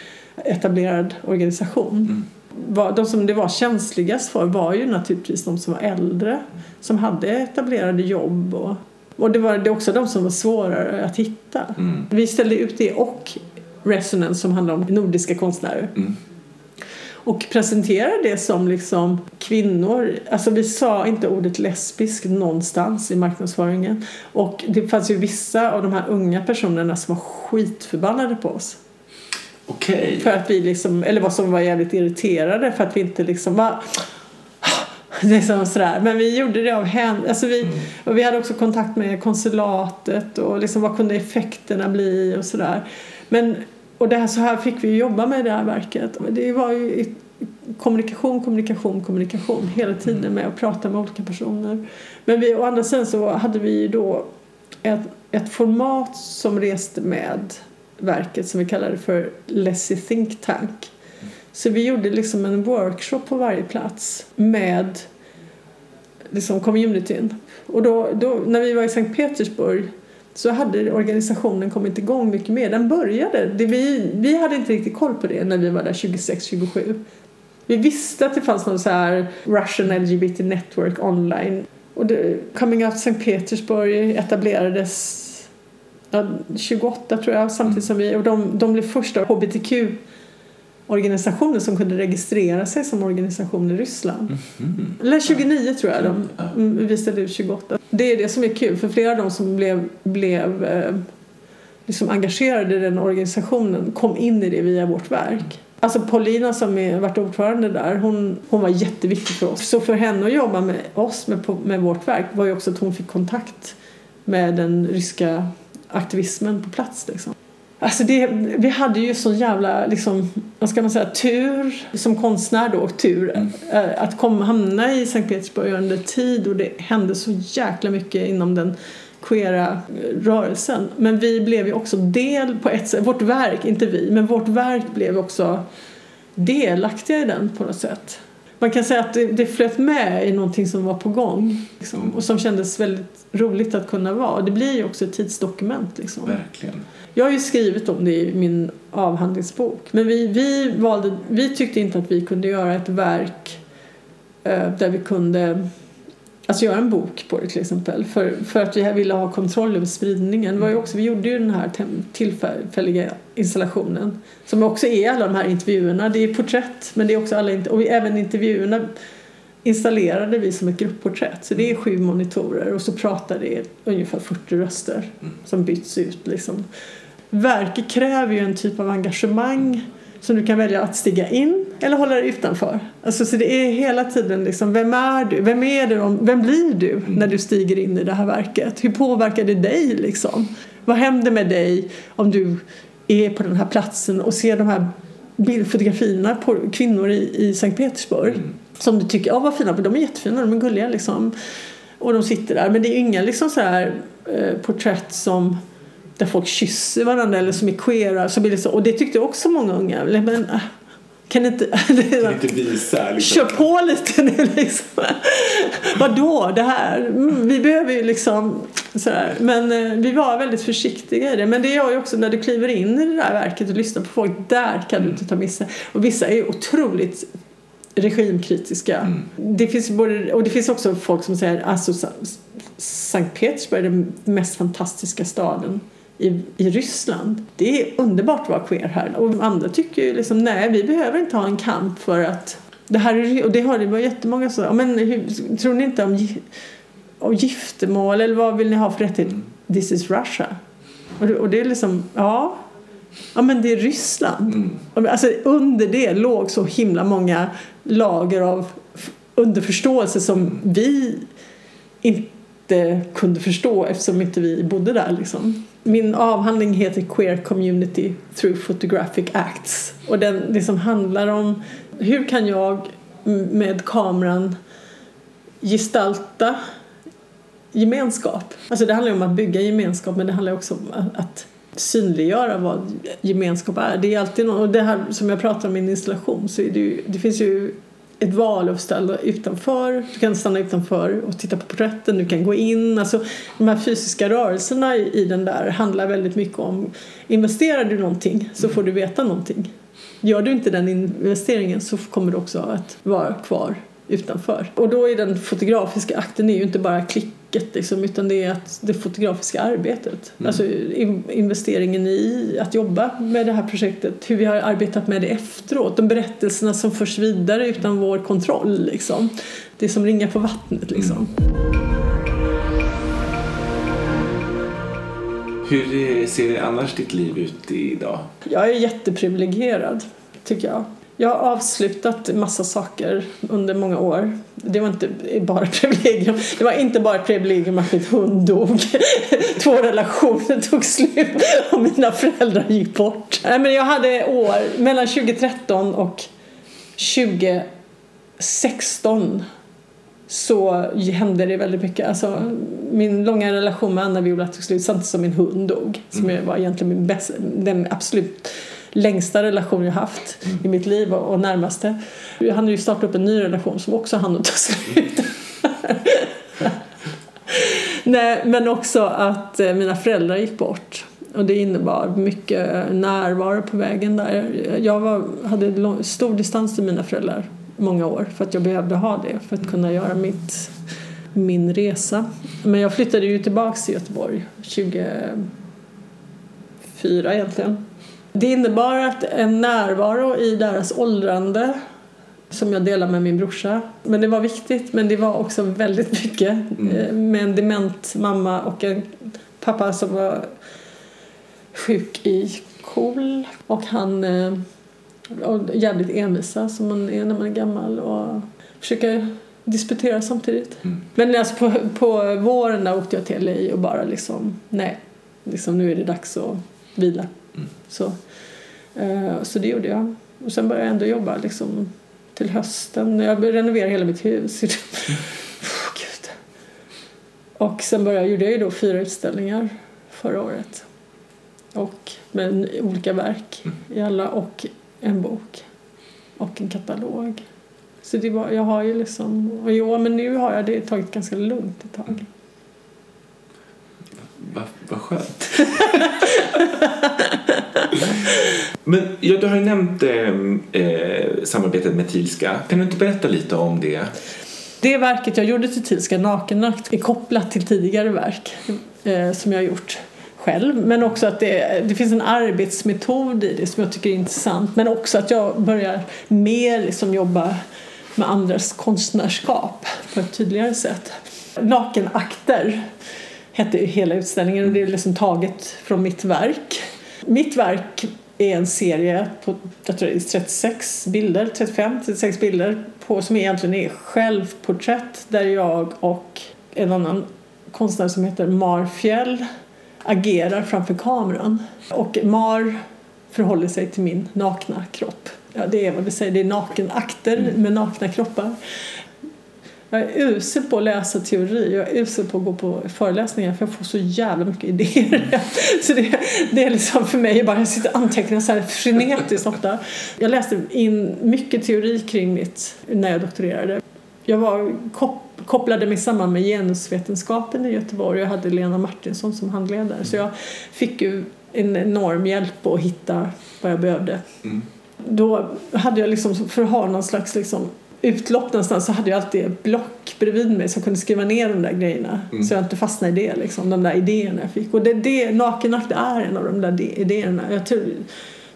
etablerad organisation. Vad- De som det var känsligast för var ju naturligtvis de som var äldre som hade etablerade jobb och, och det var det också de som var svårare att hitta. Vi ställde ut det och Resonance som handlar om nordiska konstnärer. Och presenterade det som liksom kvinnor. Alltså vi sa inte ordet lesbisk någonstans i marknadsföringen. Och det fanns ju vissa av de här unga personerna som var skitförbannade på oss. Okej. För att vi liksom, eller vad som var jävligt irriterade för att vi inte liksom var *laughs* det är som sådär. Men vi gjorde det av hän. Alltså vi, och vi hade också kontakt med konsulatet och liksom vad kunde effekterna bli och sådär. Men, och det här, så här fick vi jobba med det här verket. Det var ju kommunikation, kommunikation, kommunikation hela tiden med att prata med olika personer. Men vi, å andra sidan så hade vi då ett, ett format som reste med verket som vi kallade för Lessy Think Tank. Så vi gjorde liksom en workshop på varje plats med liksom communityn. Och då, då, när vi var i Sankt Petersburg så hade organisationen kommit igång mycket mer. Den började. Det, vi, vi hade inte riktigt koll på det när vi var där 26-27. Vi visste att det fanns någon så här Russian LGBT Network online. Och det, Coming Out Sankt Petersburg etablerades ja, 28 tror jag samtidigt som vi och de, de blev första hbtq organisationer som kunde registrera sig som organisation i Ryssland. Eller 29 tror jag de mm, vi ställde ut 28. Det är det som är kul för flera av de som blev, blev eh, liksom engagerade i den organisationen kom in i det via vårt verk. Alltså Paulina som är, varit ordförande där, hon, hon var jätteviktig för oss. Så för henne att jobba med oss, med, med vårt verk, var ju också att hon fick kontakt med den ryska aktivismen på plats. Liksom. Alltså det, vi hade ju så jävla, liksom, vad ska man säga, tur som konstnär då, tur eh, att komma, hamna i Sankt Petersburg under tid och det hände så jäkla mycket inom den queera eh, rörelsen. Men vi blev ju också del på ett sätt, vårt verk, inte vi, men vårt verk blev också delaktiga i den på något sätt. Man kan säga att det, det flöt med i någonting som var på gång liksom, och som kändes väldigt roligt att kunna vara. Det blir ju också ett tidsdokument. Liksom. Verkligen. Jag har ju skrivit om det i min avhandlingsbok. Men vi, vi, valde, vi tyckte inte att vi kunde göra ett verk eh, där vi kunde alltså göra en bok på det till exempel. För, för att vi ville ha kontroll över spridningen. Var ju också, vi gjorde ju den här tillfälliga installationen som också är alla de här intervjuerna. Det är porträtt men det är också alla och även intervjuerna installerade vi som ett gruppporträtt. Så det är sju monitorer och så pratar det ungefär 40 röster som byts ut. Liksom. Verket kräver ju en typ av engagemang som du kan välja att stiga in eller hålla dig utanför. Alltså, så det är hela tiden liksom, vem är du? Vem är du? Om, vem blir du när du stiger in i det här verket? Hur påverkar det dig liksom? Vad händer med dig om du är på den här platsen och ser de här bildfotografierna på kvinnor i, i Sankt Petersburg som du tycker, ja vad fina, de är jättefina, de är gulliga liksom. Och de sitter där, men det är inga liksom så här eh, porträtt som där folk kysser varandra eller som är queera. Så blir det så, och det tyckte också många unga. Men, äh, kan inte... *laughs* så- Inte visa liksom. Kör på lite nu *laughs* liksom. Vadå det här? Mm, vi behöver ju liksom sådär. Men eh, vi var väldigt försiktiga i det. Men det gör ju också när du kliver in i det där verket och lyssnar på folk. Där kan du inte ta miste. Och vissa är ju otroligt regimkritiska. Det finns både, och det finns också folk som säger alltså Sa- Sankt Petersburg är den mest fantastiska staden i, i Ryssland. Det är underbart att vara queer här. Och andra tycker ju liksom nej, vi behöver inte ha en kamp för att det här är, och det har det var jättemånga som sa, men hur, tror ni inte om, om giftermål eller vad vill ni ha för rättighet? This is Russia. Och det, och det är liksom, ja, ja men det är Ryssland. Alltså under det låg så himla många lager av underförståelse som vi in, inte kunde förstå eftersom inte vi bodde där. Liksom. Min avhandling heter Queer Community through Photographic Acts och den liksom handlar om hur kan jag med kameran gestalta gemenskap. Alltså det handlar om att bygga gemenskap men det handlar också om att synliggöra vad gemenskap är. Det är alltid någon, och det här som jag pratar om i min installation så är det, ju, det finns ju ett val att ställa utanför. Du kan stanna utanför och titta på porträtten, du kan gå in. Alltså, de här fysiska rörelserna i, i den där handlar väldigt mycket om investerar du någonting så får du veta någonting. Gör du inte den investeringen så kommer du också att vara kvar utanför. Och då är den fotografiska akten är ju inte bara klick klicket liksom, utan det är att det fotografiska arbetet. Mm. Alltså investeringen i att jobba med det här projektet, hur vi har arbetat med det efteråt, de berättelserna som förs vidare utan vår kontroll liksom. Det är som ringar på vattnet liksom. Mm. Hur ser annars ditt liv ut idag? Jag är jätteprivilegierad, tycker jag. Jag har avslutat massa saker under många år. Det var inte bara *laughs* privilegium. Det var inte bara privilegium att min hund dog. *laughs* Två relationer tog slut och mina föräldrar gick bort. men jag hade år mellan 2013 och 2016 så hände det väldigt mycket. Alltså, min långa relation med Anna Viola tog slut samtidigt som min hund dog. Som mm. var egentligen min bästa, den absolut längsta relation jag haft mm. i mitt liv och, närmaste. Jag hann ju starta upp en ny relation som också hann att ta slut. *laughs* Nej, men också att eh, mina föräldrar gick bort. Och det innebar mycket närvaro på vägen där. Jag var, hade lång, stor distans till mina föräldrar många år för att jag behövde ha det för att kunna göra mitt, min resa. Men jag flyttade ju tillbaks till Göteborg 2004 egentligen. Det innebar att en närvaro i deras åldrande som jag delar med min brorsa. Men det var viktigt, men det var också väldigt mycket mm. Eh, med en dement mamma och en pappa som var sjuk i KOL och han eh, och jävligt envisa som man är när man är gammal och försöker disputera samtidigt. Mm. Men alltså på, på våren där åkte jag till LA och bara liksom, nej, liksom nu är det dags att vila. Mm. Så, Eh, så det gjorde jag. Och sen började jag ändå jobba liksom till hösten. Jag renoverade hela mitt hus. *laughs* oh, Gud. Och sen började, gjorde jag ju då fyra utställningar förra året. Och med olika verk i alla och en bok och en katalog. Så det var, jag har ju liksom, och jo, men nu har jag det tagit ganska lugnt ett tag. Vad va skönt. *laughs* men ja, du har ju nämnt eh, eh, samarbetet med Tilska. Kan du inte berätta lite om det? Det verket jag gjorde till Tilska, Nakenakt, är kopplat till tidigare verk eh, som jag har gjort själv men också att det, det finns en arbetsmetod i det som jag tycker är intressant men också att jag börjar mer liksom jobba med andras konstnärskap på ett tydligare sätt. Nakenakter hette hela utställningen och det är liksom taget från mitt verk. Mitt verk är en serie på jag tror det är 36 bilder, 35-36 bilder på, som egentligen är självporträtt där jag och en annan konstnär som heter Marfjäll agerar framför kameran. Och Mar förhåller sig till min nakna kropp. Ja, det är vad vi säger, det är nakenakter mm. med nakna kroppar. Jag är usel på att läsa teori, jag är usel på att gå på föreläsningar för jag får så jävla mycket idéer. *laughs* så det, det är liksom för mig bara, jag sitter och antecknar så här frenetiskt ofta. Jag läste in mycket teori kring mitt när jag doktorerade. Jag var kop kopplade mig samman med genusvetenskapen i Göteborg. Jag hade Lena Martinsson som handledare så jag fick ju en enorm hjälp att hitta vad jag behövde. Mm. Då hade jag liksom, för att ha någon slags liksom utlopp någonstans så hade jag alltid ett block bredvid mig som kunde skriva ner de där grejerna mm. så jag inte fastnade i det, liksom, de där idéerna jag fick. Och det, det, Nakenakt är en av de där idéerna. Jag tror,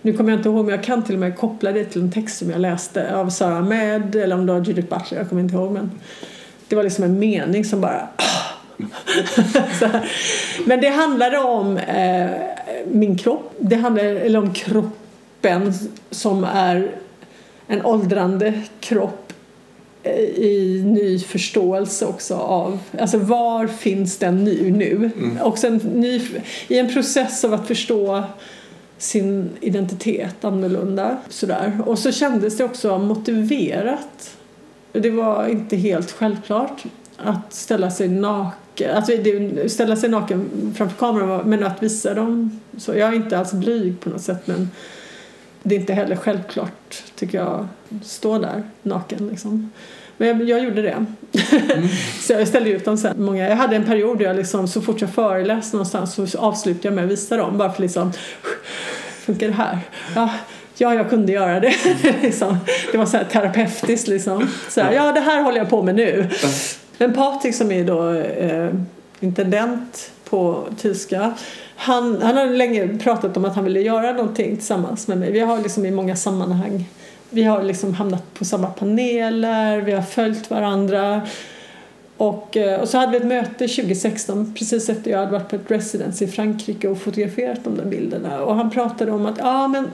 nu kommer jag inte ihåg men jag kan till och med koppla det till en text som jag läste av Sarah Ahmed eller om det var Judith Butler, jag kommer inte ihåg men det var liksom en mening som bara *laughs* Men det handlade om eh, min kropp, det handlade eller om kroppen som är en åldrande kropp i ny förståelse också av, alltså var finns den nu? nu? Mm. Också en ny, I en process av att förstå sin identitet annorlunda. Sådär. Och så kändes det också motiverat. Det var inte helt självklart att ställa sig naken, alltså ställa sig naken framför kameran men att visa dem. Så jag är inte alls blyg på något sätt men det är inte heller självklart tycker jag stå där naken liksom. Men jag, jag gjorde det. Mm. *laughs* så jag ställde ut dem sen. Många, jag hade en period där jag liksom, så fort jag föreläste någonstans så avslutade jag med att visa dem. Bara för liksom, funkar det här? Ja, ja jag kunde göra det. *laughs* liksom. Det var så här terapeutiskt liksom. Så här, ja, det här håller jag på med nu. Men Patrik som är då eh, intendent på tyska han, han har länge pratat om att han ville göra någonting tillsammans med mig. Vi har liksom i många sammanhang vi har liksom hamnat på samma paneler, vi har följt varandra. Och, eh, och så hade vi ett möte 2016 precis efter jag hade varit på ett residence i Frankrike och fotograferat de där bilderna. Och han pratade om att ja, men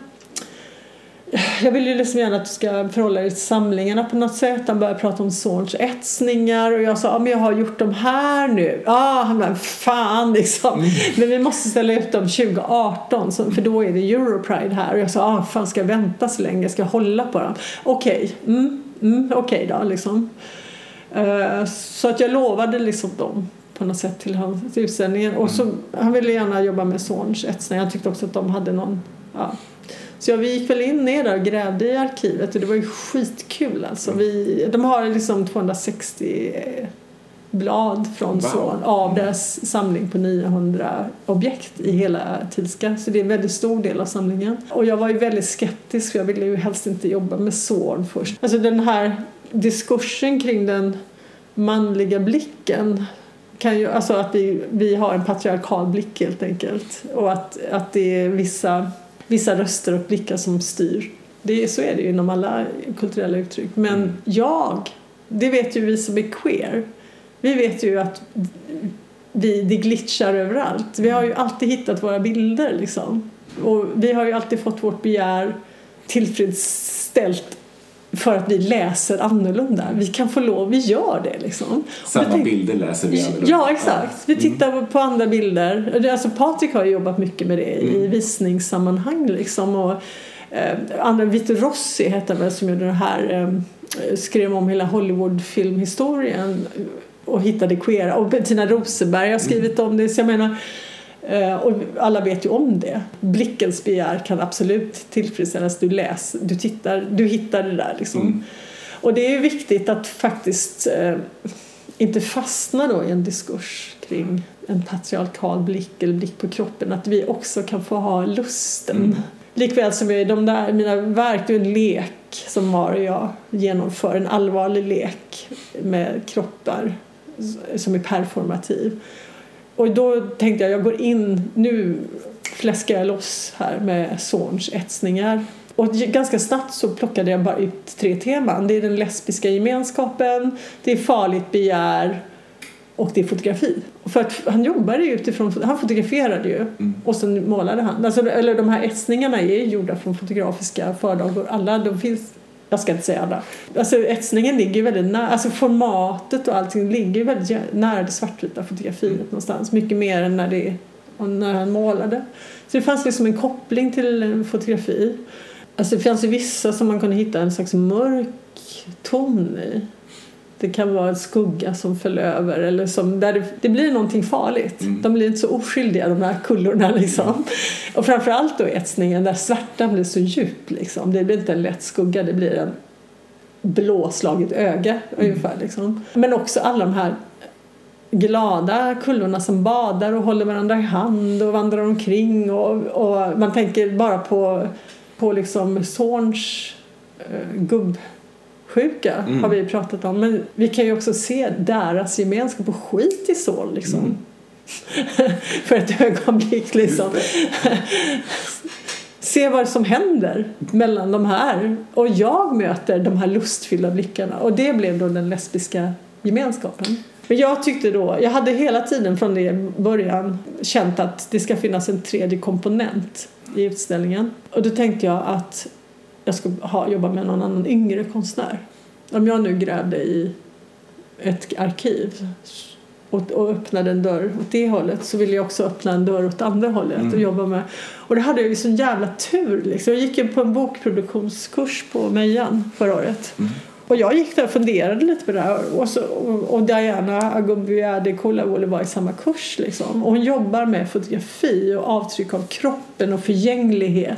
jag vill ju liksom gärna att du ska förhålla dig till samlingarna på något sätt. Han började prata om Zorns etsningar och jag sa ja men jag har gjort dem här nu. Ja, ah, han bara fan liksom. Mm. Men vi måste ställa ut dem 2018 för då är det Europride här. Och jag sa ah, fan ska jag vänta så länge? Jag ska hålla på dem. Okej, okay. mm, mm, okej okay då liksom. Uh, så att jag lovade liksom dem på något sätt till, utställningen. Och så, mm. han ville gärna jobba med Zorns etsningar. Jag tyckte också att de hade någon ja, så vi gick väl in ner där och grävde i arkivet och det var ju skitkul alltså. Vi, de har liksom 260 blad från wow. så, av deras samling på 900 objekt i hela Tilska. Så det är en väldigt stor del av samlingen. Och jag var ju väldigt skeptisk för jag ville ju helst inte jobba med Zorn först. Alltså den här diskursen kring den manliga blicken kan ju, alltså att vi, vi har en patriarkal blick helt enkelt och att, att det är vissa vissa röster och blickar som styr. Det, så är det ju inom alla kulturella uttryck. Men mm. jag, det vet ju vi som är queer, vi vet ju att vi, det glitchar överallt. Vi har ju alltid hittat våra bilder liksom. Och vi har ju alltid fått vårt begär tillfredsställt för att vi läser annorlunda. Vi kan få lov, vi gör det liksom. Samma tänk, bilder läser vi annorlunda. Ja, exakt. Vi tittar mm. på andra bilder. Alltså Patrik har ju jobbat mycket med det mm. i visningssammanhang liksom. Och, eh, andra, Vito Rossi hette väl som gjorde det här, eh, skrev om hela Hollywood-filmhistorien och hittade queera. Och Bettina Rosenberg har skrivit om det. Så jag menar, och alla vet ju om det. Blickens begär kan absolut tillfredsställas. Du läser, du tittar, du hittar det där liksom. Mm. Och det är ju viktigt att faktiskt eh, inte fastna då i en diskurs kring en patriarkal blick eller blick på kroppen. Att vi också kan få ha lusten. Mm. Likväl som i de där, mina verk, det är en lek som Mario och jag genomför. En allvarlig lek med kroppar som är performativ. Och då tänkte jag, jag går in, nu fläskar jag loss här med Zorns etsningar. Och ganska snabbt så plockade jag bara ut tre teman. Det är den lesbiska gemenskapen, det är farligt begär och det är fotografi. För att han jobbade ju utifrån, han fotograferade ju mm. och sen målade han. Alltså, eller de här etsningarna är gjorda från fotografiska förlagor. Alla de finns jag ska inte säga alla. Alltså etsningen ligger väldigt nära, alltså formatet och allting ligger väldigt nära det svartvita fotografiet mm. någonstans. Mycket mer än när, det, när han målade. Så det fanns liksom en koppling till fotografi. Alltså det fanns ju vissa som man kunde hitta en slags mörk ton i. Det kan vara en skugga som föll över eller som, där det, det blir någonting farligt. Mm. De blir inte så oskyldiga de här kullorna liksom. Mm. Och framförallt då etsningen där svärtan blir så djup liksom. Det blir inte en lätt skugga, det blir en blåslaget öga mm. ungefär liksom. Men också alla de här glada kullorna som badar och håller varandra i hand och vandrar omkring och, och man tänker bara på, på liksom Zorns uh, gubb sjuka mm. har vi pratat om. Men vi kan ju också se deras gemenskap och skit i så liksom. Mm. *laughs* För ett ögonblick liksom. *laughs* se vad som händer mellan de här. Och jag möter de här lustfyllda blickarna. Och det blev då den lesbiska gemenskapen. Men jag tyckte då, jag hade hela tiden från det början känt att det ska finnas en tredje komponent i utställningen. Och då tänkte jag att jag ska ha, jobba med någon annan yngre konstnär. om jag nu grävde i ett arkiv och, och öppnade en dörr åt det hållet så ville jag också öppna en dörr åt andra hållet Mm. och jobba med. Och det hade jag ju sån jävla tur liksom. Jag gick ju på en bokproduktionskurs på Mejan förra året. Mm. Och jag gick där och funderade lite på det här och, så, och, och Diana Agumbiade Kulavoli var i samma kurs liksom. Och hon jobbar med fotografi och avtryck av kroppen och förgänglighet.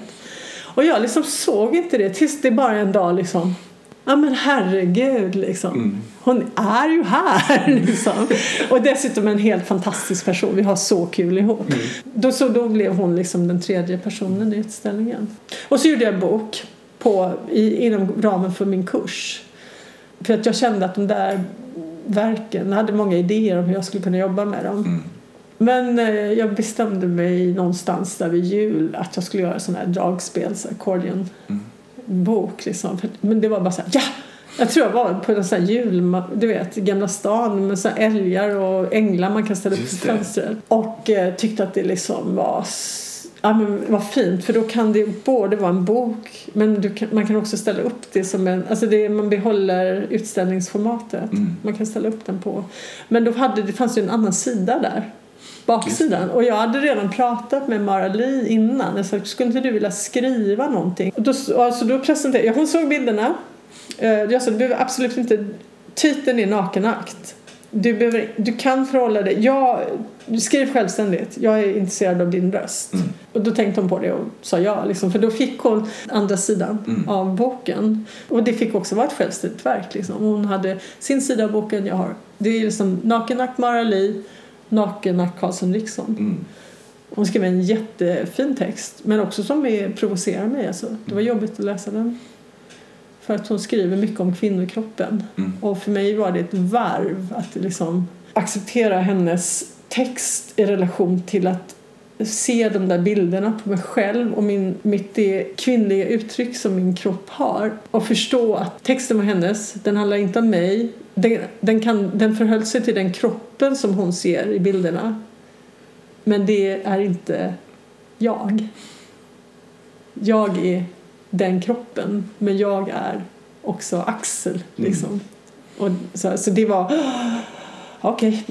Och jag liksom såg inte det tills det bara en dag liksom Ja men herregud liksom. Mm. Hon är ju här *laughs* liksom. Och dessutom en helt fantastisk person. Vi har så kul ihop. Mm. Då, så då blev hon liksom den tredje personen i utställningen. Och så gjorde jag en bok på, i, inom ramen för min kurs. För att jag kände att de där verken, jag hade många idéer om hur jag skulle kunna jobba med dem. Mm. Men eh, jag bestämde mig någonstans där vid jul att jag skulle göra sån här dragspels accordion Mm. bok liksom. Men det var bara så här, ja! Jag tror jag var på en sån här jul, du vet, Gamla stan med så här älgar och änglar man kan ställa upp i fönstret. Och eh, tyckte att det liksom var Ja, men vad fint, för då kan det både vara en bok men kan, man kan också ställa upp det som en... Alltså det, man behåller utställningsformatet. Mm. Man kan ställa upp den på. Men då hade, det fanns ju en annan sida där. Baksidan. Och jag hade redan pratat med Mara Li innan. Jag sa, skulle inte du vilja skriva någonting? Och då, alltså då presenterade jag, hon såg bilderna. Eh, Jag sa, du behöver absolut inte, titeln är nakenakt. Du, behöver, du kan förhålla dig, jag, skriv självständigt, jag är intresserad av din röst. Mm. Och då tänkte hon på det och sa ja, liksom, för då fick hon andra sidan Mm. av boken. Och det fick också vara ett självständigt verk. Liksom. Hon hade sin sida av boken, jag har. Det är liksom Nakenakt Mara Li, Nakenakt Karlsson Riksson. Mm. Hon skrev en jättefin text, men också som är, provocerar mig. Alltså. Det var jobbigt att läsa den. För att hon skriver mycket om kvinnokroppen. Mm. Och för mig var det ett varv att liksom acceptera hennes text i relation till att se de där bilderna på mig själv och min, mitt det kvinnliga uttryck som min kropp har och förstå att texten var hennes, den handlar inte om mig. Den, den, kan, den förhöll sig till den kroppen som hon ser i bilderna. Men det är inte jag. Jag är den kroppen men jag är också Axel liksom. Och så, så det var *gasps* okej.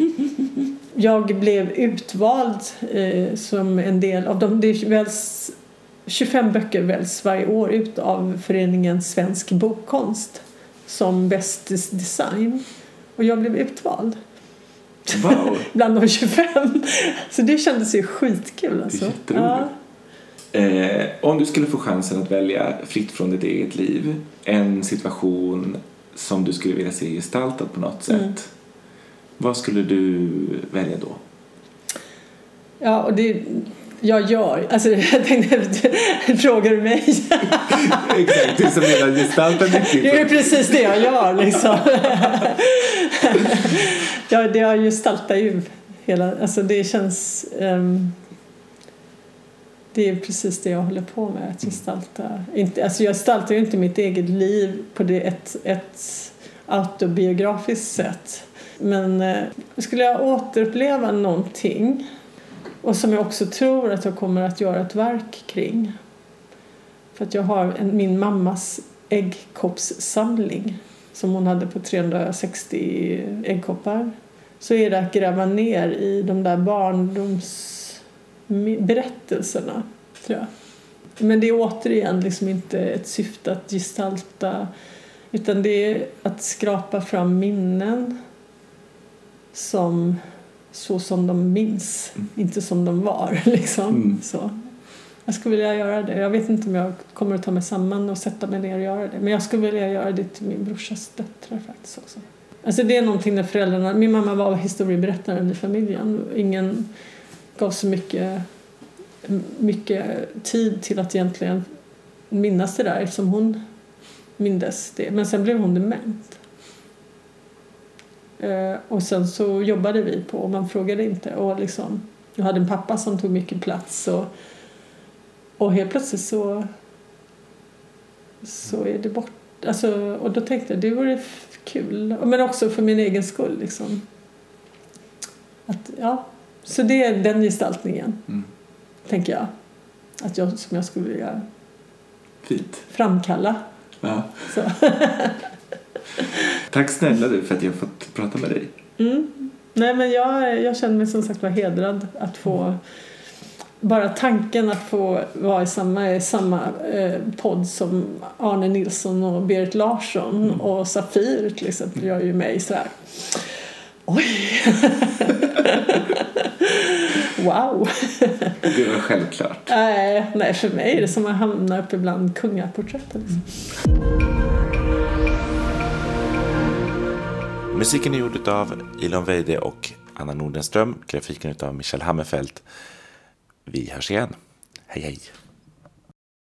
Jag blev utvald eh, som en del av dem. Det väljs, 25 böcker väljs varje år ut av föreningen Svensk bokkonst som bäst des- design. Och jag blev utvald Wow. *laughs* bland de 25. Så det kändes ju skitkul alltså. jätteroligt. Eh, om du skulle få chansen att välja fritt från ditt eget liv en situation som du skulle vilja se gestaltad på något sätt. Mm. Vad skulle du välja då? Ja, och det jag gör. Alltså, *laughs* jag tänkte, *laughs* frågar du mig? *laughs* Exakt, du som redan gestaltar ditt liv. Det är precis det jag gör liksom. ja, det jag gestaltar ju hela, alltså det känns ehm, det är precis det jag håller på med, att gestalta. Inte, alltså jag gestaltar ju inte mitt eget liv på det, ett, ett autobiografiskt sätt. Men eh, skulle jag återuppleva någonting och som jag också tror att jag kommer att göra ett verk kring. För att jag har en, min mammas äggkoppssamling som hon hade på 360 äggkoppar. Så är det att gräva ner i de där barndomsberättelserna, tror jag. Men det är återigen liksom inte ett syfte att gestalta utan det är att skrapa fram minnen som så som de minns, Mm. inte som de var. *laughs* Liksom. Mm. Så. Jag skulle vilja göra det. Jag vet inte om jag kommer att ta mig samman och sätta mig ner och göra det. Men jag skulle vilja göra det till min brorsas döttrar faktiskt också. Alltså det är någonting när föräldrarna... Min mamma var historieberättaren i familjen. Ingen gav så mycket, mycket tid till att egentligen minnas det där som hon mindes det. Men sen blev hon dement. Eh, och sen så jobbade vi på och man frågade inte. Och liksom, jag hade en pappa som tog mycket plats och, och helt plötsligt så, så är det bort. Alltså, och då tänkte jag det vore kul. Men också för min egen skull. Liksom. Att, ja. Så det är den gestaltningen, Mm. tänker jag. Att jag, som jag skulle vilja Fint. framkalla. Ja. *laughs* *laughs* Tack snälla du för att jag har fått prata med dig. Mm. Nej, men jag, jag känner mig som sagt var hedrad att få bara tanken att få vara i samma, samma eh, podd som Arne Nilsson och Berit Larsson mm. och Safir till exempel jag är ju med i sådär Oj! *laughs* wow! Det var självklart. Nej, nej, för mig är det som att hamna uppe bland kungaporträtten. Liksom. Musiken är gjord av Ilon Weide och Anna Nordenström. Grafiken av Michel Hammerfeldt. Vi hörs igen. Hej hej!